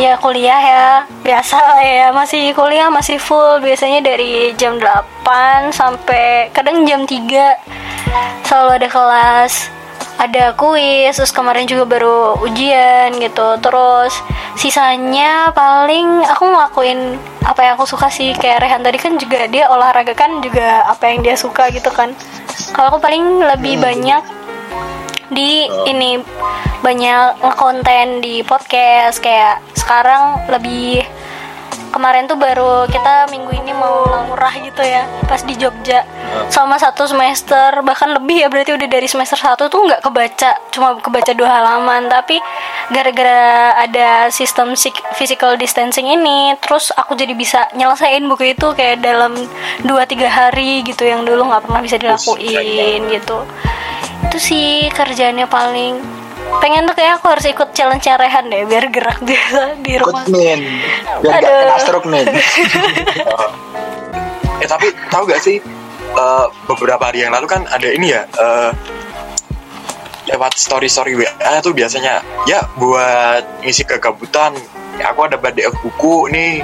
Ya kuliah ya. Biasa lah ya Masih kuliah masih full. Biasanya dari jam 8 Sampai kadang jam 3 Selalu ada kelas ada kuis, terus kemarin juga baru ujian gitu. Terus sisanya paling aku ngelakuin apa yang aku suka sih. Kayak Rehan tadi kan juga dia olahraga kan juga apa yang dia suka gitu kan. Kalau aku paling lebih banyak di ini banyak ngekonten di podcast kayak sekarang lebih kemarin tuh baru kita minggu ini mau murah gitu ya pas di Jogja. Selama satu semester bahkan lebih ya berarti udah dari semester satu tuh nggak kebaca cuma kebaca dua halaman. Tapi gara-gara ada sistem physical distancing ini terus aku jadi bisa nyelesain buku itu kayak dalam 2-3 hari gitu yang dulu nggak pernah bisa dilakuin gitu. Itu sih kerjaannya paling pengen tuh kayak aku harus ikut challenge Rehan deh biar gerak biasa di Ikut rumah min. Biar gak Aduh. kena stroke min. Eh tapi tahu gak sih eh, beberapa hari yang lalu kan ada ini ya eh, lewat story story WA tuh biasanya ya buat ngisi kegabutan ya, aku ada PDF buku nih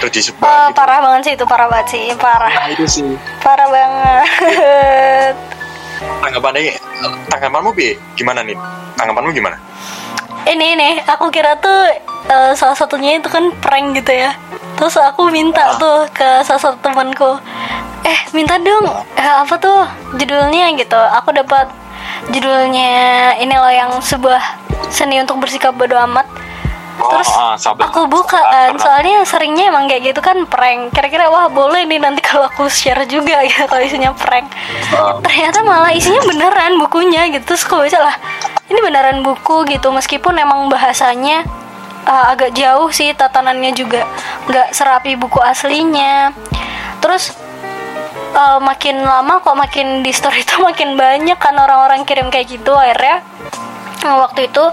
terus Oh, disebar gitu. parah banget sih itu parah banget sih parah Nah itu sih. parah banget tanggapannya tanggapanmu bi gimana nih? Tanggapanmu gimana? Ini ini aku kira tuh eh, salah satunya itu kan prank gitu ya. Terus aku minta tuh ke salah satu temanku eh minta dong eh, apa tuh judulnya? Gitu. Aku dapat judulnya ini loh yang sebuah seni untuk bersikap bodo amat terus ah, sahabat. aku buka kan soalnya seringnya emang kayak gitu kan prank. Kira-kira wah boleh nih nanti kalau aku share juga ya kalau isinya prank. Ternyata malah isinya beneran bukunya gitu. Terus aku baca lah ini beneran buku gitu. Meskipun emang bahasanya uh, agak jauh sih tatanannya juga. Nggak serapi buku aslinya. Terus uh, makin lama kok makin di story itu makin banyak kan orang-orang kirim kayak gitu akhirnya waktu itu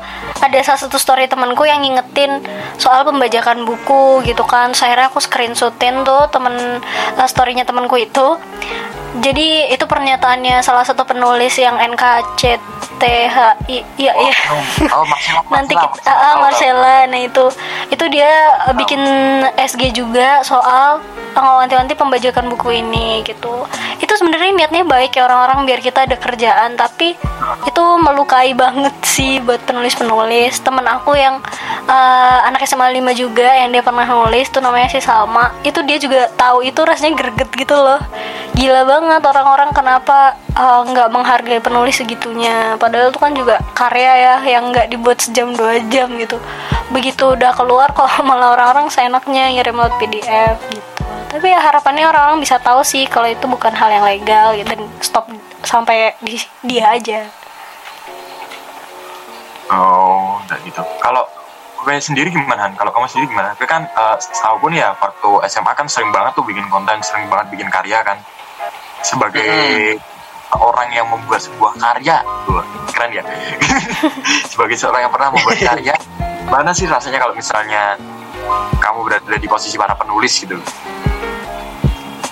ada salah satu story temanku yang ngingetin soal pembajakan buku gitu kan. Terus akhirnya aku screenshotin tuh temen uh, storynya temanku itu. Jadi itu pernyataannya salah satu penulis yang NKCTHI iya iya. oh, Marcella, nanti kita ah, ah, Marcella. Nah itu itu dia uh, bikin SG juga soal wanti-wanti pembajakan buku ini gitu. Itu sebenarnya niatnya baik ya orang-orang biar kita ada kerjaan tapi itu melukai banget sih buat penulis-penulis temen aku yang uh, anak SMA 5 juga yang dia pernah nulis tuh namanya si Salma. Itu dia juga tahu itu rasanya greget gitu loh. Gila banget orang-orang kenapa uh, nggak menghargai penulis segitunya. Padahal itu kan juga karya ya yang nggak dibuat sejam dua jam gitu. Begitu udah keluar kok malah orang-orang seenaknya ngirim lewat PDF gitu. Tapi ya harapannya orang-orang bisa tahu sih kalau itu bukan hal yang legal gitu. Dan stop sampai di dia aja Oh, enggak gitu. Kalau gue sendiri gimana? Han? Kalau kamu sendiri gimana? Gue kan uh, setahu pun ya waktu SMA kan sering banget tuh bikin konten, sering banget bikin karya kan. Sebagai orang yang membuat sebuah karya, tuh keren ya. Sebagai seorang yang pernah membuat karya, mana sih rasanya kalau misalnya kamu berada di posisi para penulis gitu?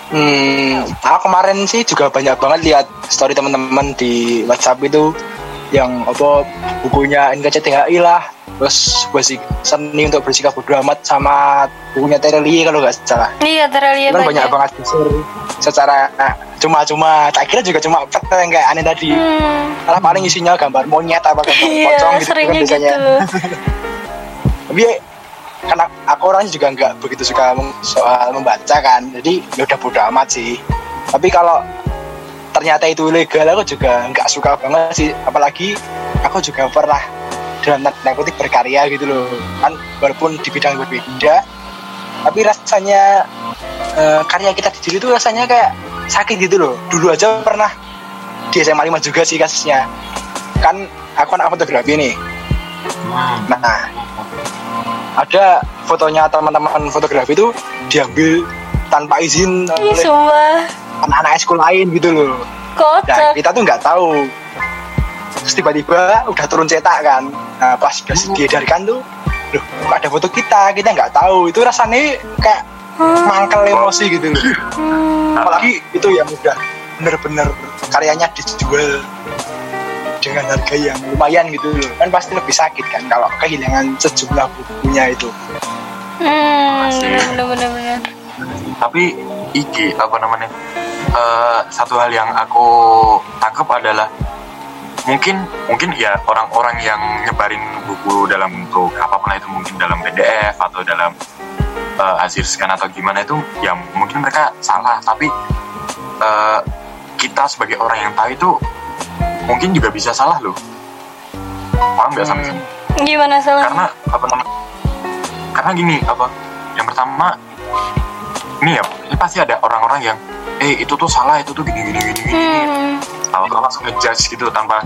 Hmm, aku kemarin sih juga banyak banget lihat story teman-teman di WhatsApp itu yang apa bukunya NKCTHI lah. Terus bersik seni untuk bersikap bodo amat sama bukunya Terelie kalau nggak salah. Iya itu kan banyak. banget share secara nah, cuma-cuma. Tak kira juga cuma yang kayak aneh tadi. Hmm, malah paling isinya gambar monyet apa gambar pocong iya gitu kan seringnya biasanya. gitu. Tapi karena aku orangnya juga nggak begitu suka soal membaca kan. Jadi ya udah bodo amat sih. Tapi kalau ternyata itu ilegal aku juga nggak suka banget sih. Apalagi aku juga pernah dalam tanda kutip berkarya gitu loh. Kan walaupun di bidang berbeda tapi rasanya eh, karya kita di itu rasanya kayak sakit gitu loh. Dulu aja pernah di SMA 5 juga sih kasusnya. Kan aku anak fotografi nih. Nah ada fotonya teman-teman fotografi itu diambil tanpa izin oleh sumpah anak-anak ekskul lain gitu loh. Nah, kocak kita tuh nggak tahu. Terus tiba-tiba udah turun cetak kan. Nah, pas udah diedarkan tuh, loh, kok ada foto kita, kita nggak tahu. Itu rasanya kayak mangkel emosi gitu loh. Hmm, Apalagi itu yang udah bener-bener karyanya dijual dengan harga yang lumayan gitu loh. Kan pasti lebih sakit kan kalau kehilangan sejumlah bukunya itu. hmm, bener bener bener tapi iki apa namanya? Eh, satu hal yang aku tangkap adalah mungkin mungkin ya orang-orang yang nyebarin buku dalam bentuk apa pun itu mungkin dalam PDF atau dalam eh, hasil scan atau gimana itu ya mungkin mereka salah. Tapi eh, kita sebagai orang yang tahu itu mungkin juga bisa salah loh. Paham nggak sampai sini? gimana salah karena apa namanya? Karena gini apa? Yang pertama ini ya ini pasti ada orang-orang yang eh itu tuh salah itu tuh gini gini gini gini. Hmm, langsung ngejudge gitu tanpa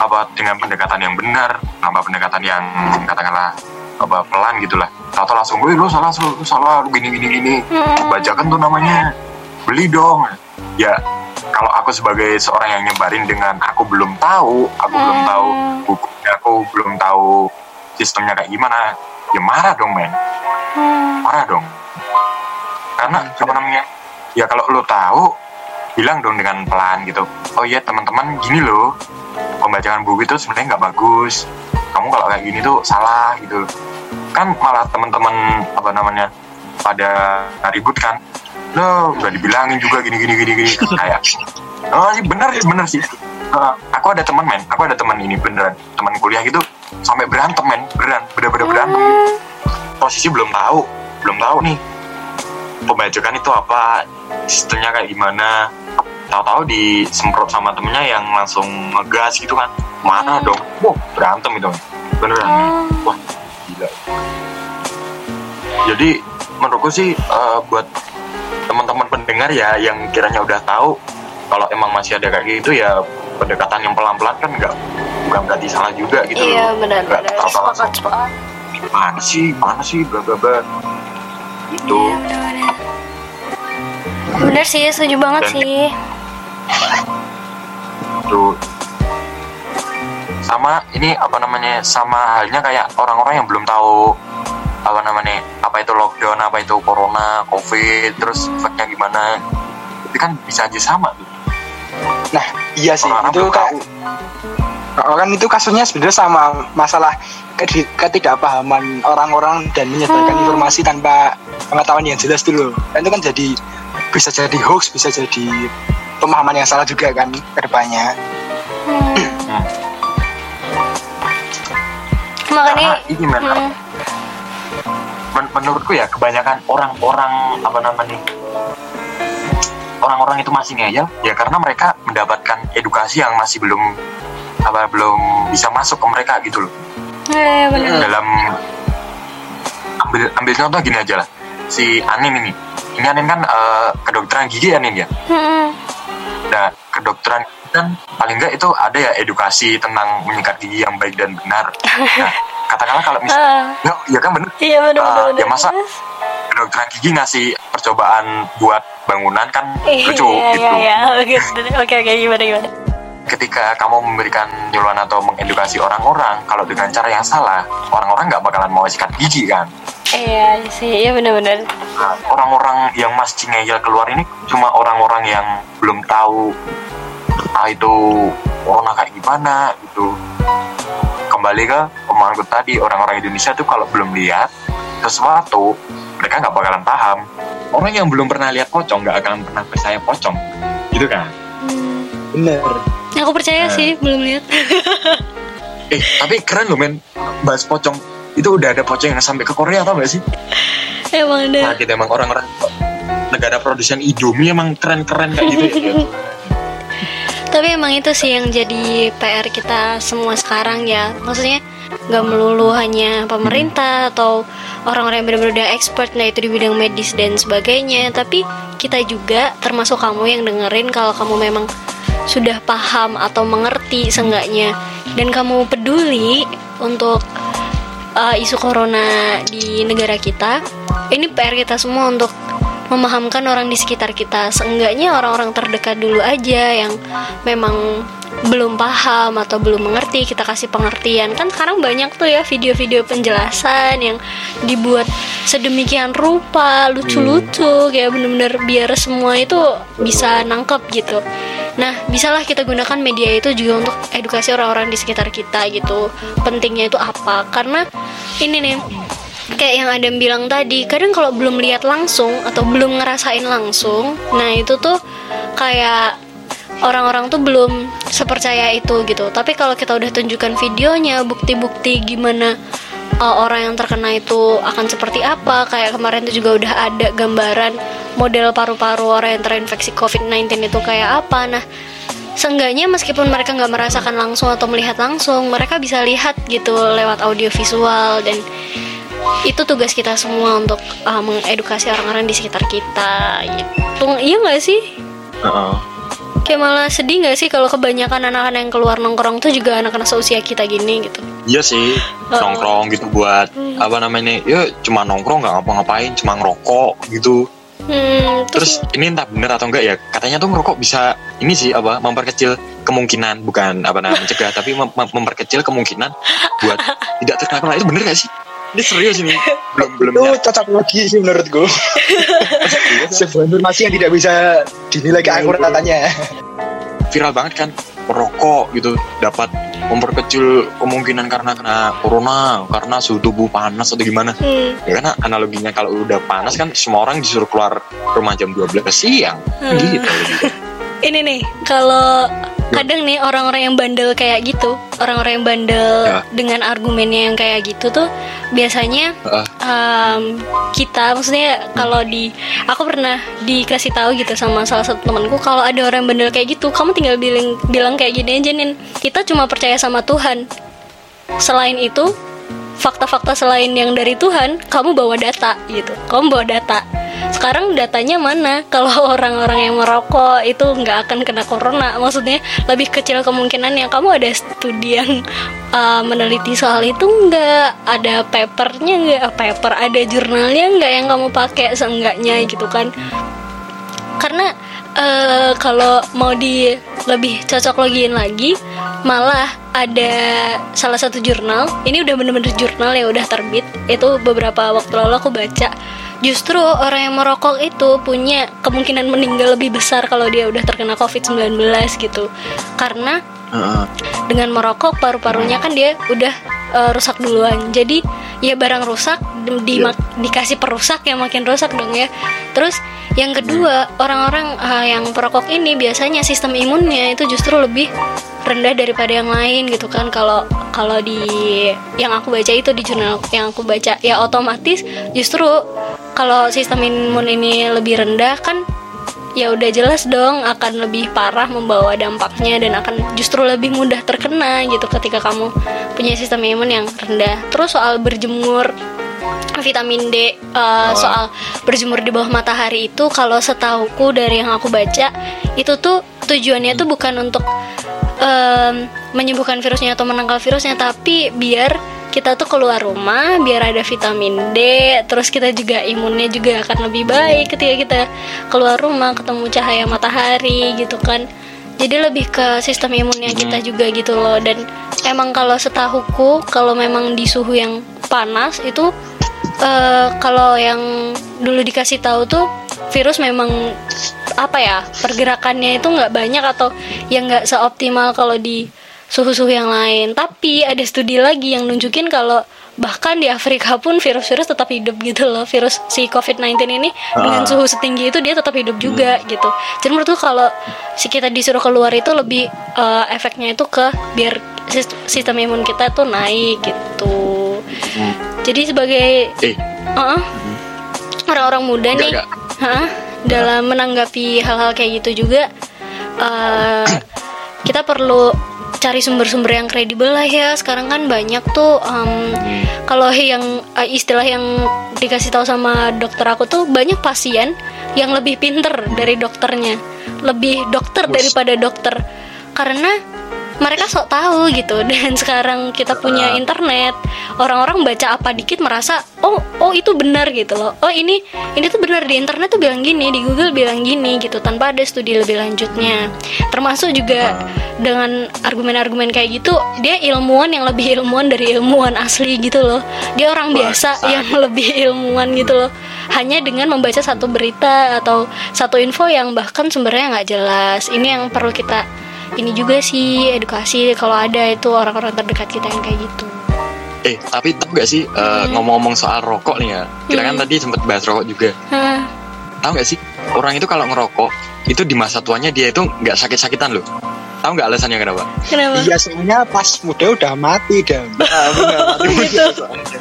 apa dengan pendekatan yang benar tanpa pendekatan yang katakanlah apa pelan gitulah. Tahu langsung wih lu salah lu, lu salah lu gini gini gini. Hmm. bajakan tuh namanya. Beli dong. Ya kalau aku sebagai seorang yang nyebarin dengan aku belum tahu aku belum tahu buku ya aku belum tahu sistemnya kayak gimana ya marah dong men. Hmm. marah dong karena apa namanya? Ya kalau lo tahu bilang dong dengan pelan gitu. Oh iya teman-teman gini loh. Pembacaan buku itu sebenarnya nggak bagus. Kamu kalau kayak gini tuh salah gitu. Kan malah teman-teman apa namanya pada ribut kan. Lo udah dibilangin juga gini gini gini gini. Kayak oh sih bener sih bener sih. Eh, aku ada teman men. Aku ada teman ini beneran. Teman kuliah gitu sampai berantem men. Beneran bener-bener berantem. Posisi belum tahu belum tahu nih pembajakan itu apa sistemnya kayak gimana tahu-tahu disemprot sama temennya yang langsung ngegas gitu kan mana Hmm. dong wah berantem itu beneran Oh. wah gila jadi menurutku sih eh, buat teman-teman pendengar ya yang kiranya udah tahu kalau emang masih ada kayak gitu ya pendekatan yang pelan-pelan kan nggak bukan berarti salah juga gitu Iya loh. benar Nggak benar. apa-apa Sepakat langsung, sepakat. mana sih mana sih bla bla bla itu benar. Bener sih, setuju banget Dan- sih. tuh sama ini apa namanya sama halnya kayak orang-orang yang belum tahu apa namanya apa itu lockdown apa itu corona covid terus efeknya gimana itu kan bisa aja sama tuh Nah, iya sih. orang-orang itu belum kan, tahu kan itu kasusnya sebenarnya sama masalah ketidakpahaman orang-orang dan menyebarkan Hmm. informasi tanpa pengetahuan yang jelas dulu. Dan itu kan jadi bisa jadi hoax, bisa jadi pemahaman yang salah juga kan ke depannya. Hmm. Makanya Karena ini men, hmm, men- menurutku ya kebanyakan orang-orang apa namanya orang-orang itu masih ngeyel ya karena mereka mendapatkan edukasi yang masih belum apa belum bisa masuk ke mereka gitu loh iya benar. dalam ambil ambil contoh gini aja lah si Anin ini ini Anin kan eh, kedokteran gigi Anin ya Hmm. nah kedokteran kan paling enggak itu ada ya edukasi tentang menyikat gigi yang baik dan benar nah katakanlah kalau misalnya Ah, ya, ya kan bener Iya benar Ah, benar. ya masa kedokteran gigi ngasih percobaan buat bangunan kan Iya lucu iya gitu iya. Oke oke oke gimana gimana. Ketika kamu memberikan nyuluhan atau mengedukasi orang-orang kalau dengan cara yang salah orang-orang nggak bakalan mau sikat gigi kan Iya sih, iya benar-benar. Nah, orang-orang yang masih ngeyel keluar ini cuma orang-orang yang belum tahu ah itu corona kayak gimana gitu kembali ke omonganku tadi orang-orang Indonesia tuh kalau belum lihat sesuatu mereka nggak bakalan paham orang yang belum pernah lihat pocong nggak akan pernah percaya pocong gitu kan. Bener. Aku percaya Eh. sih, belum lihat. eh tapi keren loh men bahas pocong itu udah ada pocong yang sampai ke Korea tau gak sih Emang nah ada. kita emang orang-orang negara produsen Indomie emang keren-keren kayak gitu ya Tapi emang itu sih yang jadi PR kita semua sekarang ya. Maksudnya nggak melulu hanya pemerintah atau orang-orang yang benar-benar udah expert nah itu di bidang medis dan sebagainya tapi kita juga termasuk kamu yang dengerin kalau kamu memang sudah paham atau mengerti seenggaknya. Dan kamu peduli untuk uh, isu corona di negara kita ini PR kita semua untuk memahamkan orang di sekitar kita. Seenggaknya orang-orang terdekat dulu aja yang memang belum paham atau belum mengerti kita kasih pengertian. Kan sekarang banyak tuh ya video-video penjelasan yang dibuat sedemikian rupa lucu-lucu kayak bener-bener biar semua itu bisa nangkep gitu nah bisalah kita gunakan media itu juga untuk edukasi orang-orang di sekitar kita gitu. Pentingnya itu apa? Karena ini nih kayak yang Adam bilang tadi kadang kalau belum lihat langsung atau belum ngerasain langsung nah itu tuh kayak orang-orang tuh belum sepercaya itu gitu. Tapi kalau kita udah tunjukkan videonya bukti-bukti gimana uh, orang yang terkena itu akan seperti apa? Kayak kemarin tuh juga udah ada gambaran model paru-paru orang yang terinfeksi COVID-19 itu kayak apa. Nah Seenggaknya meskipun mereka nggak merasakan langsung atau melihat langsung, mereka bisa lihat gitu lewat audio visual. Dan itu tugas kita semua untuk uh, mengedukasi orang-orang di sekitar kita gitu. Iya nggak sih? Heeh. Kayak malah sedih nggak sih kalau kebanyakan anak-anak yang keluar nongkrong tuh juga anak-anak seusia kita gini gitu Iya sih, nongkrong gitu buat apa namanya? Ya cuma nongkrong nggak ngapa-ngapain, cuma ngerokok gitu. Hmm, Terus ini entah bener atau enggak ya katanya tuh ngerokok bisa ini sih apa memperkecil kemungkinan bukan apa namanya mencegah tapi mem- mem- memperkecil kemungkinan buat tidak terkena itu bener gak sih? Ini serius ini. Belum belum Itu cocok lagi sih menurutku. Sebuah informasi yang tidak bisa dinilai keakuratannya. viral banget kan merokok gitu dapat memperkecil kemungkinan karena kena corona karena suhu tubuh panas atau gimana. Hmm, ya karena analoginya kalau udah panas kan semua orang disuruh keluar rumah jam 12 siang. Hmm. gitu. Ini nih kalau kadang nih orang-orang yang bandel kayak gitu orang-orang yang bandel Ya. dengan argumennya yang kayak gitu tuh biasanya Heeh. um, kita maksudnya kalau di aku pernah dikasih tahu gitu sama salah satu temanku kalau ada orang yang bandel kayak gitu kamu tinggal bilang bilang kayak gini aja nin kita cuma percaya sama Tuhan selain itu fakta-fakta selain yang dari Tuhan kamu bawa data gitu. Kamu bawa data. Sekarang datanya mana? Kalau orang-orang yang merokok itu nggak akan kena corona. Maksudnya lebih kecil kemungkinannya. Kamu ada studi yang uh, meneliti soal itu nggak? Ada papernya nggak? Ah, paper ada jurnalnya nggak yang kamu pakai seenggaknya gitu kan? Karena eh, kalau mau di lebih cocok logiin lagi malah ada salah satu jurnal. Ini udah bener-bener jurnal yang udah terbit. Itu beberapa waktu lalu aku baca. Justru orang yang merokok itu punya kemungkinan meninggal lebih besar kalau dia udah terkena covid-19 gitu. Karena Dengan merokok paru-parunya kan dia udah eh, rusak duluan. Jadi ya barang rusak di- Iya. dikasih perusak yang makin rusak dong ya. Terus yang kedua orang-orang eh, yang perokok ini biasanya sistem imunnya itu justru lebih rendah daripada yang lain gitu kan. Kalau kalau di yang aku baca itu di jurnal yang aku baca ya otomatis justru kalau sistem imun ini lebih rendah kan ya udah jelas dong akan lebih parah membawa dampaknya dan akan justru lebih mudah terkena gitu ketika kamu punya sistem imun yang rendah. Terus soal berjemur vitamin D uh, soal berjemur di bawah matahari itu kalau setahuku dari yang aku baca itu tuh tujuannya tuh bukan untuk em, menyembuhkan virusnya atau menangkal virusnya tapi biar kita tuh keluar rumah biar ada vitamin D terus kita juga imunnya juga akan lebih baik ketika kita keluar rumah ketemu cahaya matahari gitu kan. Jadi lebih ke sistem imunnya kita juga gitu loh. Dan emang kalau setahuku kalau memang di suhu yang panas itu eh, kalau yang dulu dikasih tahu tuh virus memang apa ya pergerakannya itu nggak banyak atau yang nggak seoptimal kalau di suhu-suhu yang lain. Tapi ada studi lagi yang nunjukin kalau bahkan di Afrika pun virus-virus tetap hidup gitu loh. Virus si COVID-19 ini dengan suhu setinggi itu dia tetap hidup juga gitu. Jadi menurutku kalau si kita disuruh keluar itu lebih eh, efeknya itu ke biar sis- sistem imun kita tuh naik gitu. Jadi sebagai eh. Uh-uh, orang-orang muda nih hah, dalam menanggapi hal-hal kayak gitu juga eh, kita perlu cari sumber-sumber yang kredibel lah ya. Sekarang kan banyak tuh em, kalau yang eh, istilah yang dikasih tahu sama dokter aku tuh banyak pasien yang lebih pinter dari dokternya. Lebih dokter daripada dokter. Karena mereka sok tahu gitu. Dan sekarang kita punya internet orang-orang baca apa dikit merasa oh oh itu benar gitu loh. Oh ini ini tuh benar di internet tuh bilang gini di Google bilang gini gitu tanpa ada studi lebih lanjutnya. Termasuk juga dengan argumen-argumen kayak gitu dia ilmuwan yang lebih ilmuwan dari ilmuwan asli gitu loh. Dia orang biasa yang lebih ilmuwan gitu loh. Hanya dengan membaca satu berita atau satu info yang bahkan sumbernya nggak jelas. Ini yang perlu kita ini juga sih edukasi kalau ada itu orang-orang terdekat kita yang kayak gitu. Eh tapi tahu gak sih eh, ngomong-ngomong soal rokok nih ya? Kita kan Hmm. tadi sempat bahas rokok juga. Hah, tahu gak sih orang itu kalau ngerokok itu di masa tuanya dia itu nggak sakit-sakitan loh tahu nggak alasannya kenapa? Kenapa? Iya soalnya pas muda udah mati dan gitu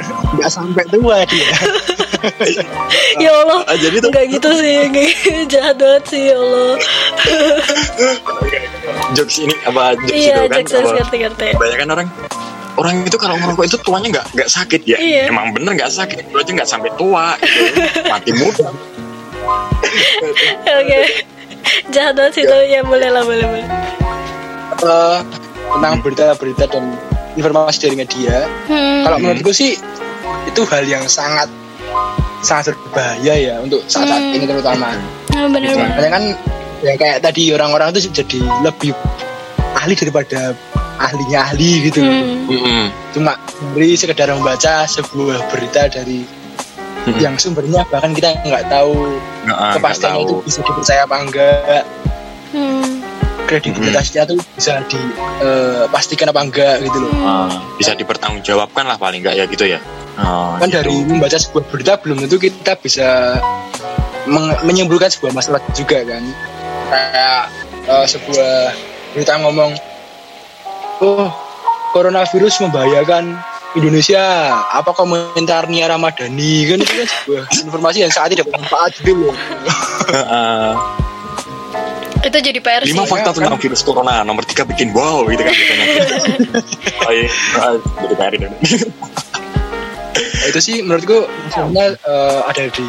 nggak sampai tua dia. ya Allah. Ah, jadi tuh nggak gitu sih nggak jahat banget sih ya Allah. Jokes ini apa jokes iya itu kan? Jackson apa- ngerti ngerti. Kebanyakan orang orang itu kalau ngerokok itu tuanya nggak nggak sakit ya? Iya. emang bener nggak sakit? Lu aja nggak sampai tua gitu. mati muda. Oke. Jahat banget sih tuh ya boleh lah boleh boleh Eh, tentang berita-berita dan informasi dari media. Hmm. Kalau menurutku sih itu hal yang sangat sangat berbahaya ya untuk saat, -saat Hmm. ini terutama Nah, benar-benar. Makanya kan ya kayak tadi orang-orang itu jadi lebih ahli daripada ahlinya ahli gitu Hmm. Mm-mm. cuma dari sekedar membaca sebuah berita dari Hmm. yang sumbernya bahkan kita nggak tahu Nggak, ah, nggak kepastiannya itu bisa dipercaya apa enggak Hmm. Kredibilitasnya tuh bisa dipastikan apa enggak gitu loh. Ah, bisa dipertanggungjawabkan lah paling nggak ya gitu ya. Ah, kan gitu. dari membaca sebuah berita belum tentu kita bisa menyimpulkan sebuah masalah juga kan. Kayak eh, sebuah berita ngomong oh coronavirus membahayakan Indonesia. Apa komentar Nia Ramadhani? Kan itu kan sebuah informasi yang saat ini dapat manfaat gitu loh. Ah, Itu jadi PR sih. lima fakta tentang virus corona nomor tiga bikin wow gitu kan biasanya oh iya Ah, jadi PR ini. Nah, itu sih menurutku masalahnya eh, ada di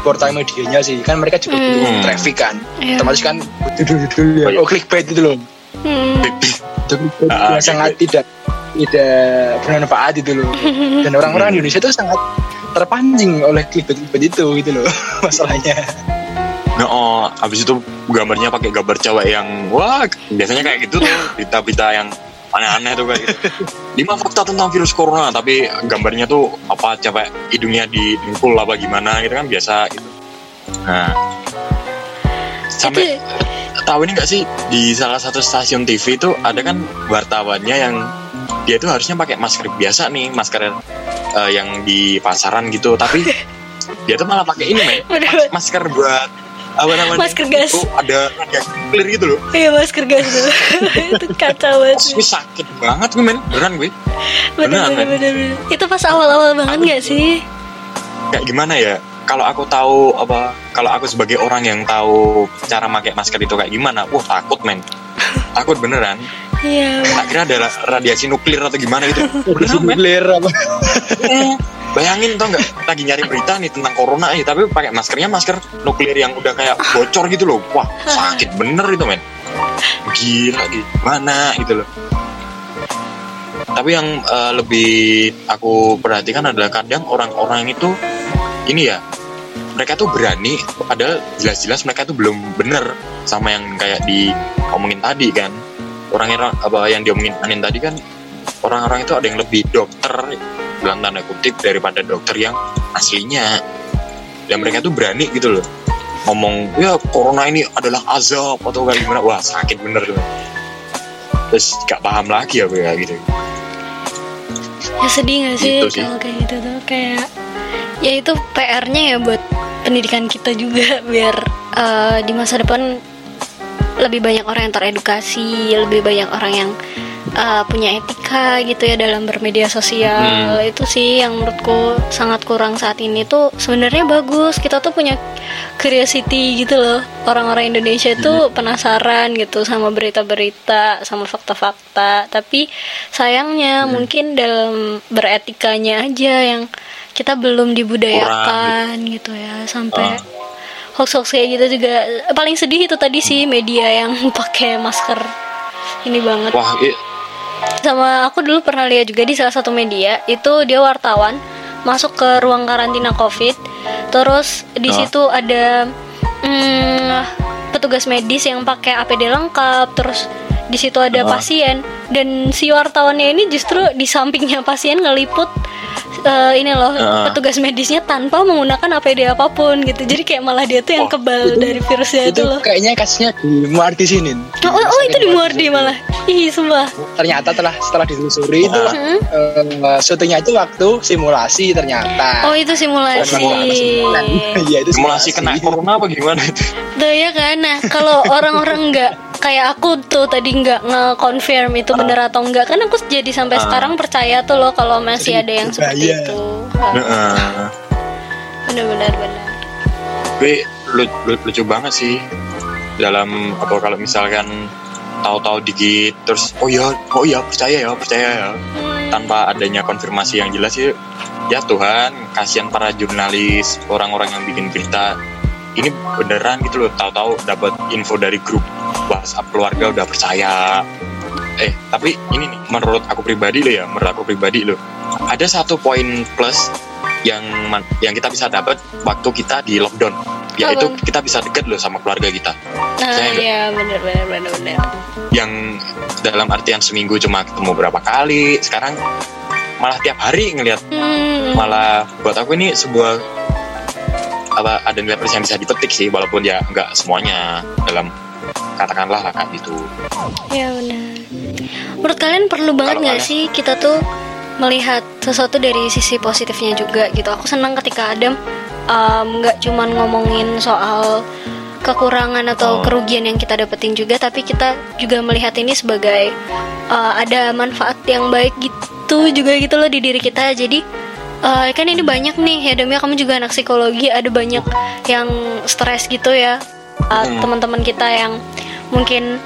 portal medianya sih kan mereka juga Hmm. butuh traffic kan Iya. otomatis kan judul-judul Oh, ya oh clickbait itu loh Hmm. itu clickbait Ah, sangat tidak tidak bermanfaat itu loh dan orang-orang Hmm. di Indonesia itu sangat terpancing oleh clickbait-clickbait itu gitu loh masalahnya Nah, oh, habis itu gambarnya pakai gambar cewek yang wah biasanya kayak gitu tuh berita-berita yang aneh-aneh tuh kayak gitu. Lima fakta tentang virus corona tapi gambarnya tuh apa cewek hidungnya didengkul apa gimana gitu kan biasa gitu. Nah, sampai tahu ini nggak sih di salah satu stasiun TV itu ada kan wartawannya yang dia tuh harusnya pakai masker biasa nih masker eh, yang di pasaran gitu tapi dia tuh malah pakai ini men mas- masker buat apa namanya Masker gas. itu ada radiasi nuklir gitu loh Iya masker gas tuh. itu kacau banget. Gue sakit banget gue men beneran gue Bener, beneran, bener, men. bener, bener. Itu pas awal-awal banget gak sih? kayak gimana ya kalau aku tahu apa kalau aku sebagai orang yang tahu cara pakai masker itu kayak gimana wah takut men takut beneran Iya. tak kira ada ra- radiasi nuklir atau gimana gitu. Men Nuklir apa? Eh, bayangin tau nggak? Lagi nyari berita nih tentang corona eh tapi pakai maskernya masker nuklir yang udah kayak bocor gitu loh. Wah sakit bener itu men. Gila gimana gitu loh. Tapi yang eh, lebih aku perhatikan adalah kadang orang-orang itu ini ya mereka tuh berani padahal jelas-jelas mereka tuh belum bener sama yang kayak diomongin tadi kan orang yang apa yang diomongin Anin tadi kan orang-orang itu ada yang lebih dokter dalam tanda kutip daripada dokter yang aslinya. Dan mereka tuh berani gitu loh. Ngomong ya corona ini adalah azab atau kayak gimana. Wah sakit bener tuh. Terus gak paham lagi apa ya gitu. Ya sedih gak sih Gitu sih. kalau kayak gitu tuh? Kayak ya itu PR-nya ya buat pendidikan kita juga biar eh, di masa depan lebih banyak orang yang teredukasi, lebih banyak orang yang eh, punya etika gitu ya dalam bermedia sosial. Hmm. Itu sih yang menurutku sangat kurang saat ini tuh sebenarnya bagus. Kita tuh punya curiosity gitu loh. Orang-orang Indonesia itu penasaran gitu sama berita-berita, sama fakta-fakta. Tapi sayangnya mungkin dalam beretikanya aja yang kita belum dibudayakan gitu ya sampai hoax-hoax kayak gitu juga. Paling sedih itu tadi sih media yang pakai masker. Ini banget. Wah i- sama aku dulu pernah lihat juga di salah satu media itu dia wartawan masuk ke ruang karantina covid. Terus di Oh. situ ada mm, petugas medis yang pakai APD lengkap terus di situ ada Oh. pasien. Dan si wartawannya ini justru di sampingnya pasien ngeliput eh, ini loh Oh. petugas medisnya tanpa menggunakan APD apa pun gitu. Jadi kayak malah dia tuh yang Oh, kebal dari virusnya itu, itu loh. kayaknya kasusnya di Muardi sini. Oh, oh, oh, itu di Muardi malah. Ih sumpah. Ternyata telah setelah ditelusuri itu Hmm? eh, syutingnya itu waktu simulasi ternyata. Oh itu simulasi. Iya itu simulasi kena corona apa gimana itu? Tuh ya kan. Nah kalau orang-orang nggak kayak aku tuh tadi nggak nge-confirm itu bener atau enggak kan aku jadi sampai Ah. sekarang percaya tuh loh kalau masih Jadi ada yang seperti berbahaya. itu. Heeh. Bener-bener bener. Tapi lu- lu- lucu banget sih dalam apa kalau misalkan tahu-tahu dikit terus oh ya oh ya percaya ya percaya ya Hmm. tanpa adanya konfirmasi yang jelas sih ya Tuhan kasihan para jurnalis orang-orang yang bikin berita ini beneran gitu loh tahu-tahu dapat info dari grup WhatsApp keluarga udah percaya eh tapi ini nih menurut aku pribadi loh ya menurut aku pribadi loh ada satu poin plus yang yang kita bisa dapat waktu kita di lockdown yaitu Apa? kita bisa deket loh sama keluarga kita Nah, iya bener bener bener bener. yang dalam artian seminggu cuma ketemu berapa kali sekarang malah tiap hari ngelihat Hmm. malah buat aku ini sebuah apa ada nilai plus yang bisa dipetik sih walaupun ya nggak semuanya dalam katakanlah lah kayak gitu Iya benar. Menurut kalian perlu banget nggak sih kita tuh melihat sesuatu dari sisi positifnya juga gitu. Aku senang ketika Adam um, nggak cuman ngomongin soal kekurangan atau Oh. kerugian yang kita dapetin juga, tapi kita juga melihat ini sebagai uh, ada manfaat yang baik gitu juga gitu loh di diri kita. Jadi uh, kan ini banyak nih ya Adam ya kamu juga anak psikologi ada banyak yang stres gitu ya Uh, Hmm. teman-teman kita yang mungkin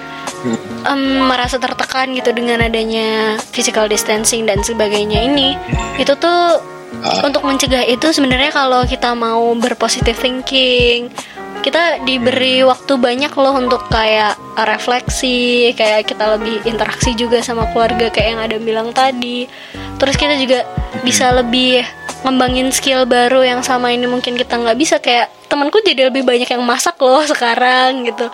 em, merasa tertekan gitu dengan adanya physical distancing dan sebagainya ini itu tuh Ah. untuk mencegah itu sebenarnya kalau kita mau berpositive thinking kita diberi waktu banyak loh untuk kayak refleksi kayak kita lebih interaksi juga sama keluarga kayak yang ada bilang tadi terus kita juga bisa lebih ngembangin skill baru yang sama ini mungkin kita nggak bisa kayak temanku jadi lebih banyak yang masak loh sekarang gitu.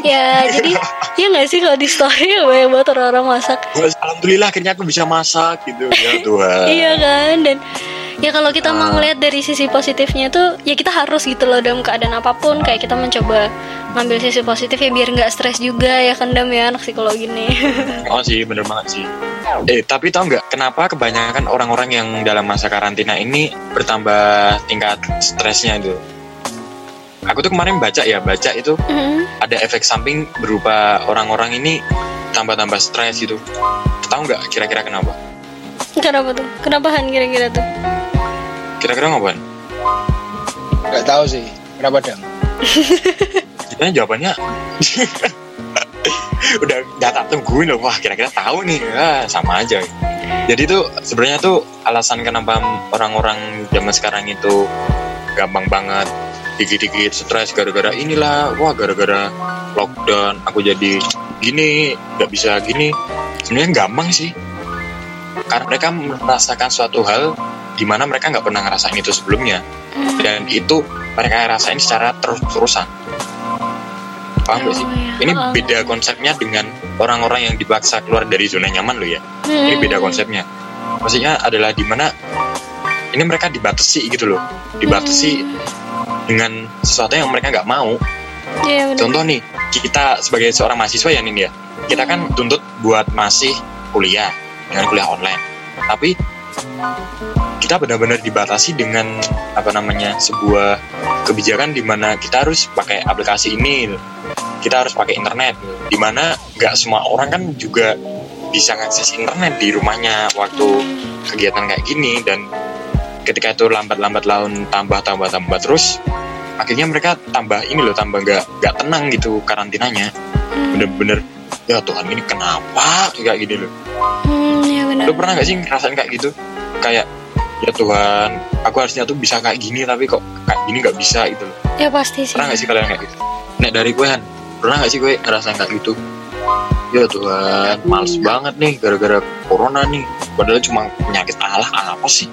Ya jadi ya nggak sih kalau di story banyak banget orang-orang masak. Alhamdulillah akhirnya aku bisa masak gitu. Ya Tuhan. Iya kan dan ya kalau kita mau Ah. ngeliat dari sisi positifnya tuh ya kita harus gitu loh dalam keadaan apa pun. Kayak kita mencoba ngambil sisi positif ya biar nggak stres juga ya kan Dam ya anak psikologi nih Oh sih, bener banget sih. Eh, tapi tau nggak kenapa kebanyakan orang-orang yang dalam masa karantina ini bertambah tingkat stresnya itu? Aku tuh kemarin baca ya, baca itu Mhm. ada efek samping berupa orang-orang ini tambah-tambah stres gitu. Tahu nggak kira-kira kenapa? kenapa tuh kenapa Han kira-kira tuh Kira-kira ngapain? Gak tahu sih. Kenapa dong? Sebenarnya jawabannya udah nggak tak tungguin loh. Wah kira-kira tahu nih. Ya, sama aja. Jadi tuh sebenarnya tuh alasan kenapa orang-orang zaman sekarang itu gampang banget dikit-dikit stres gara-gara inilah. Wah gara-gara lockdown aku jadi gini nggak bisa gini. Sebenarnya gampang sih. Karena mereka merasakan suatu hal di mana mereka nggak pernah ngerasain itu sebelumnya. Hmm. dan itu mereka rasain secara terus-terusan paham gak sih? Oh, iya. Ini beda konsepnya dengan orang-orang yang dipaksa keluar dari zona nyaman loh ya. Ini Hmm. beda konsepnya. Maksudnya adalah di mana ini mereka dibatasi gitu loh, dibatasi Hmm. dengan sesuatu yang mereka nggak mau. Benar. Contoh nih, kita sebagai seorang mahasiswa ya Nin ya, kita kan tuntut buat masih kuliah dengan kuliah online. Tapi kita benar-benar dibatasi dengan apa namanya sebuah kebijakan di mana kita harus pakai aplikasi ini, kita harus pakai internet, di mana nggak semua orang kan juga bisa ngakses internet di rumahnya waktu kegiatan kayak gini. Dan ketika itu lambat-lambat laun tambah tambah tambah terus akhirnya mereka tambah ini loh tambah nggak nggak tenang gitu karantinanya. Hmm. bener-bener ya Tuhan ini kenapa kayak gini loh? Hmm, benar. lu pernah nggak sih ngerasain kayak gitu? Kayak ya Tuhan aku harusnya tuh bisa kayak gini tapi kok kayak gini nggak bisa gitu loh. Ya pasti sih. pernah nggak sih kalian kayak gitu nek dari gue Han pernah nggak sih gue ngerasain kayak gitu ya Tuhan males banget nih gara-gara corona nih padahal cuma penyakit Allah apa sih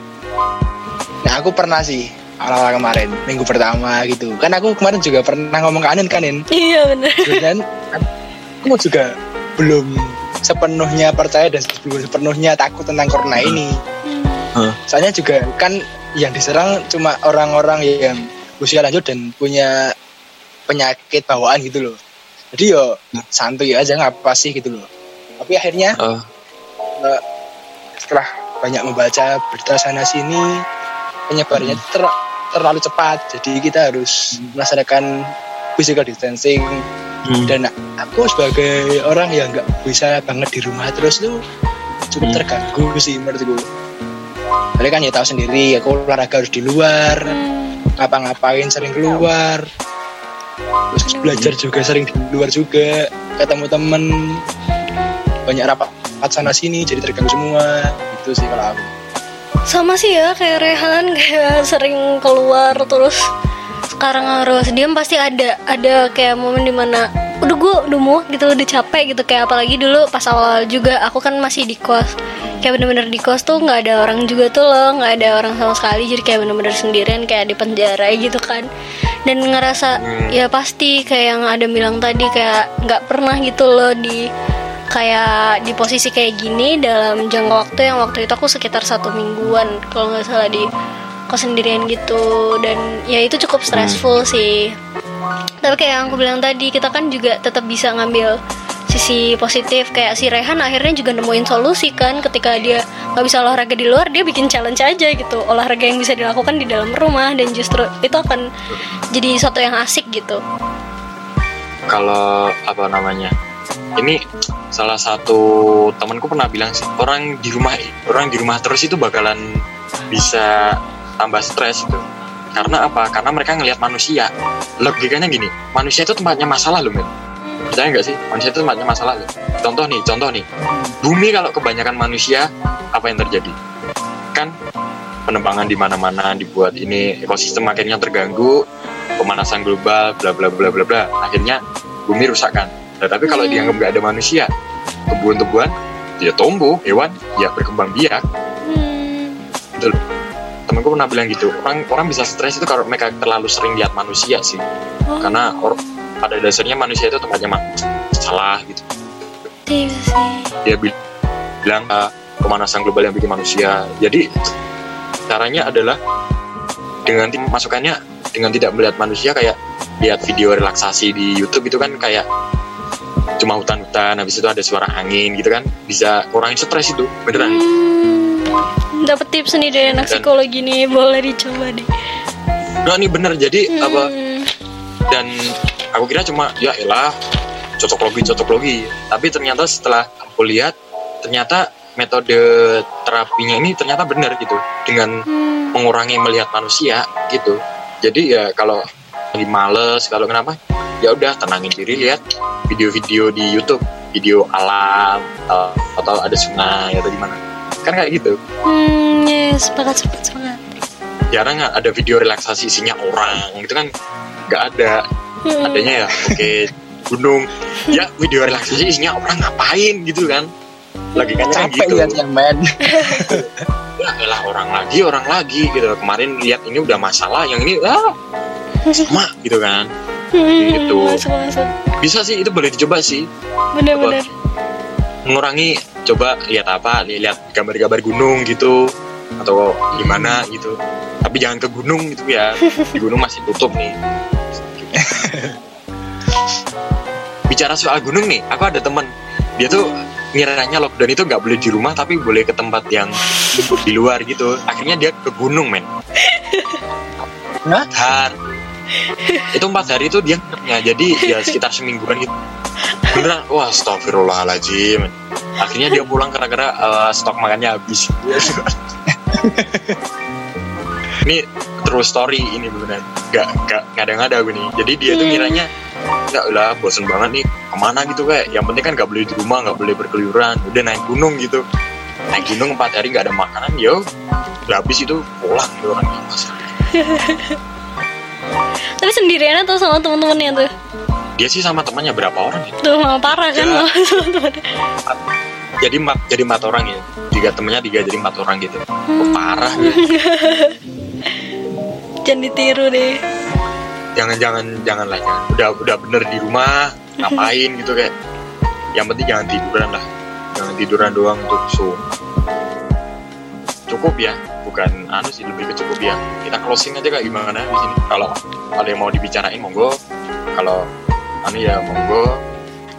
Nah aku pernah sih awal-awal kemarin minggu pertama gitu. Kan aku kemarin juga pernah ngomong ke Anin kan Nin. Iya benar. Dan aku juga belum sepenuhnya percaya dan belum sepenuhnya takut tentang corona ini. Hmm. Soalnya juga kan yang diserang cuma orang-orang yang usia lanjut dan punya penyakit bawaan gitu loh. Jadi yo santuy aja ngapa sih gitu loh. Tapi akhirnya Oh. eh, setelah banyak membaca berita sana sini penyebarannya ter- terlalu cepat. Jadi kita harus melaksanakan physical distancing Hmm. dan aku sebagai orang yang nggak bisa banget di rumah terus tuh cukup Hmm. terganggu sih menurutku. Tapi kan ya tahu sendiri, aku olahraga harus di luar, Hmm. ngapa-ngapain sering keluar, terus belajar juga sering di luar juga, ketemu temen, banyak rapat sana sini, jadi terganggu semua. Itu sih kalau aku. Sama sih ya kayak Rehan kayak sering keluar terus sekarang harus diam pasti ada ada kayak momen di mana udah gue udah mau gitu udah capek gitu. Kayak apalagi dulu pas awal juga aku kan masih di kos. Kayak bener-bener di kos tuh nggak ada orang juga tuh loh nggak ada orang sama sekali. Jadi kayak bener-bener sendirian kayak di penjara gitu kan dan ngerasa ya pasti kayak yang ada bilang tadi kayak nggak pernah gitu loh di kayak di posisi kayak gini dalam jangka waktu yang waktu itu aku sekitar satu mingguan kalau nggak salah di kos sendirian gitu. Dan ya itu cukup stressful sih. Tapi kayak yang aku bilang tadi kita kan juga tetap bisa ngambil sisi positif kayak si Rehan akhirnya juga nemuin solusi kan ketika dia nggak bisa olahraga di luar dia bikin challenge aja gitu. Olahraga yang bisa dilakukan di dalam rumah dan justru itu akan jadi sesuatu yang asik gitu. Kalau apa namanya ini salah satu temanku pernah bilang sih orang di rumah orang di rumah terus itu bakalan bisa tambah stres itu karena apa? Karena mereka ngelihat manusia. Logikanya gini manusia itu tempatnya masalah loh men percaya nggak sih? Manusia itu tempatnya masalah loh. Contoh nih contoh nih. Bumi kalau kebanyakan manusia apa yang terjadi? Kan penebangan di mana-mana dibuat ini ekosistem akhirnya terganggu pemanasan global bla bla bla bla bla. Akhirnya bumi rusak kan? Nah, tapi kalau Hmm. dianggap nggak ada manusia tumbuhan-tumbuhan ya tumbuh hewan ya berkembang biak. Hmm, Betul. Temenku pernah bilang gitu, orang orang bisa stres itu kalau mereka terlalu sering lihat manusia sih, oh, karena or- pada dasarnya manusia itu tempatnya ma- salah gitu. iya Dia bil- bilang "Ah, pemanasan global yang bikin manusia. Jadi caranya adalah dengan masukannya dengan tidak melihat manusia kayak lihat video relaksasi di YouTube itu kan kayak cuma hutan-hutan habis itu ada suara angin gitu kan bisa kurangin stres itu beneran. Hmm, dapat tips nih dari anak Dan- psikologi nih boleh dicoba deh. Nah, ini bener. Jadi apa? Hmm, dan aku kira cuma ya elah cocok logi cocok logi. Tapi ternyata setelah aku lihat ternyata metode terapinya ini ternyata benar gitu. Dengan hmm, mengurangi melihat manusia gitu. Jadi ya kalau lagi males kalau kenapa ya udah tenangin diri lihat video-video di YouTube. Video alam atau, atau ada sungai atau gimana. Kan kayak gitu. Hmm, yes sepakat sepakat sepakat jarang ada video relaksasi isinya orang. Itu kan nggak ada adanya ya oke gunung. Ya video relaksasi isinya orang ngapain gitu kan. Lagi kan capek gitu. lihat yang main. Ya elah orang lagi orang lagi gitu. Kemarin lihat ini udah masalah yang ini ah sama gitu kan. Hmm, gitu. masuk masuk. bisa sih itu boleh dicoba sih. Bener-bener mengurangi coba lihat apa lihat gambar-gambar gunung gitu. Atau gimana gitu. Tapi jangan ke gunung gitu ya. Di gunung masih tutup nih bicara soal gunung nih aku ada temen dia tuh ngiranya lockdown itu nggak boleh di rumah tapi boleh ke tempat yang di luar gitu. Akhirnya dia ke gunung men? Har. itu empat hari itu dia nginepnya jadi ya sekitar semingguan gitu. Beneran wah astagfirullahaladzim. Akhirnya dia pulang gara-gara eh, stok makannya habis ini true story ini beneran. Gak gak ngada-ngada gue nih jadi dia tuh Hmm. ngiranya ya udah bosen banget nih. Ke mana gitu kayak. Yang penting kan gak boleh di rumah gak boleh berkeluyuran udah naik gunung gitu. Naik gunung empat hari nggak ada makanan yo. Habis itu pulang gitu orang tapi sendirian atau sama temen-temennya tuh? Dia sih sama temannya berapa orang ya? Tuh malah parah kan Ya. sama temennya jadi empat jadi empat orang ya. Tiga temennya tiga jadi empat orang gitu. Hmm. Oh, parah ya. jangan ditiru deh. Jangan jangan jangan. Lah jangan udah udah bener di rumah ngapain gitu kayak. Yang penting jangan tiduran lah. Jangan tiduran doang untuk so cukup ya bukan anu sih lebih ke cukup ya. Kita closing aja kayak gimana di sini? Kalau ada yang mau dibicarain monggo. Kalau anu ya monggo.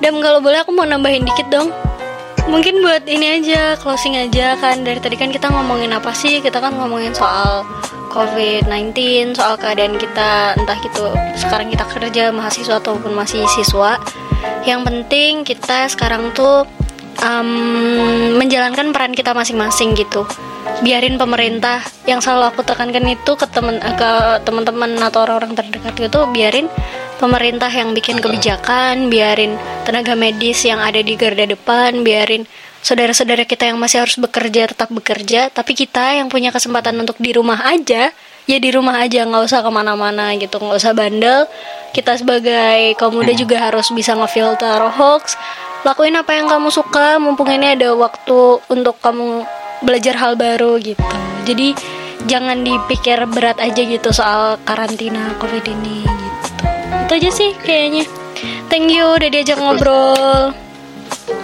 Dan kalau boleh aku mau nambahin dikit dong Mungkin buat ini aja, closing aja kan. Dari tadi kan kita ngomongin apa sih? Kita kan ngomongin soal COVID-19 Soal keadaan kita Entah gitu sekarang kita kerja mahasiswa ataupun masih siswa. Yang penting kita sekarang tuh em, Menjalankan peran kita masing-masing gitu. Biarin pemerintah Yang selalu aku tekankan itu ke temen ke teman-teman atau orang-orang terdekat itu Biarin pemerintah yang bikin kebijakan, biarin tenaga medis yang ada di garda depan, biarin saudara-saudara kita yang masih harus bekerja tetap bekerja, tapi kita yang punya kesempatan untuk di rumah aja, ya di rumah aja nggak usah ke mana-mana gitu, nggak usah bandel. Kita sebagai kaum muda juga harus bisa ngefilter hoax, lakuin apa yang kamu suka mumpung ini ada waktu untuk kamu belajar hal baru gitu. Jadi jangan dipikir berat aja gitu soal karantina covid ini itu aja sih kayaknya. Thank you udah diajak ngobrol.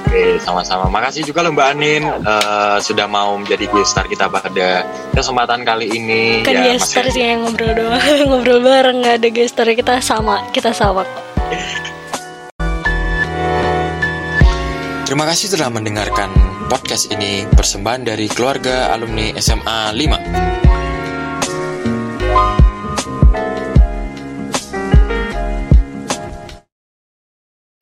Oke, sama-sama. Makasih juga loh Mbak Anin. Eh, sudah mau menjadi guest star kita pada kesempatan kali ini. kan Ya, gestar masih- sih yang ngobrol doang. Ngobrol bareng nggak ada gestar kita sama kita sama Terima kasih telah mendengarkan podcast ini persembahan dari keluarga alumni SMA 5.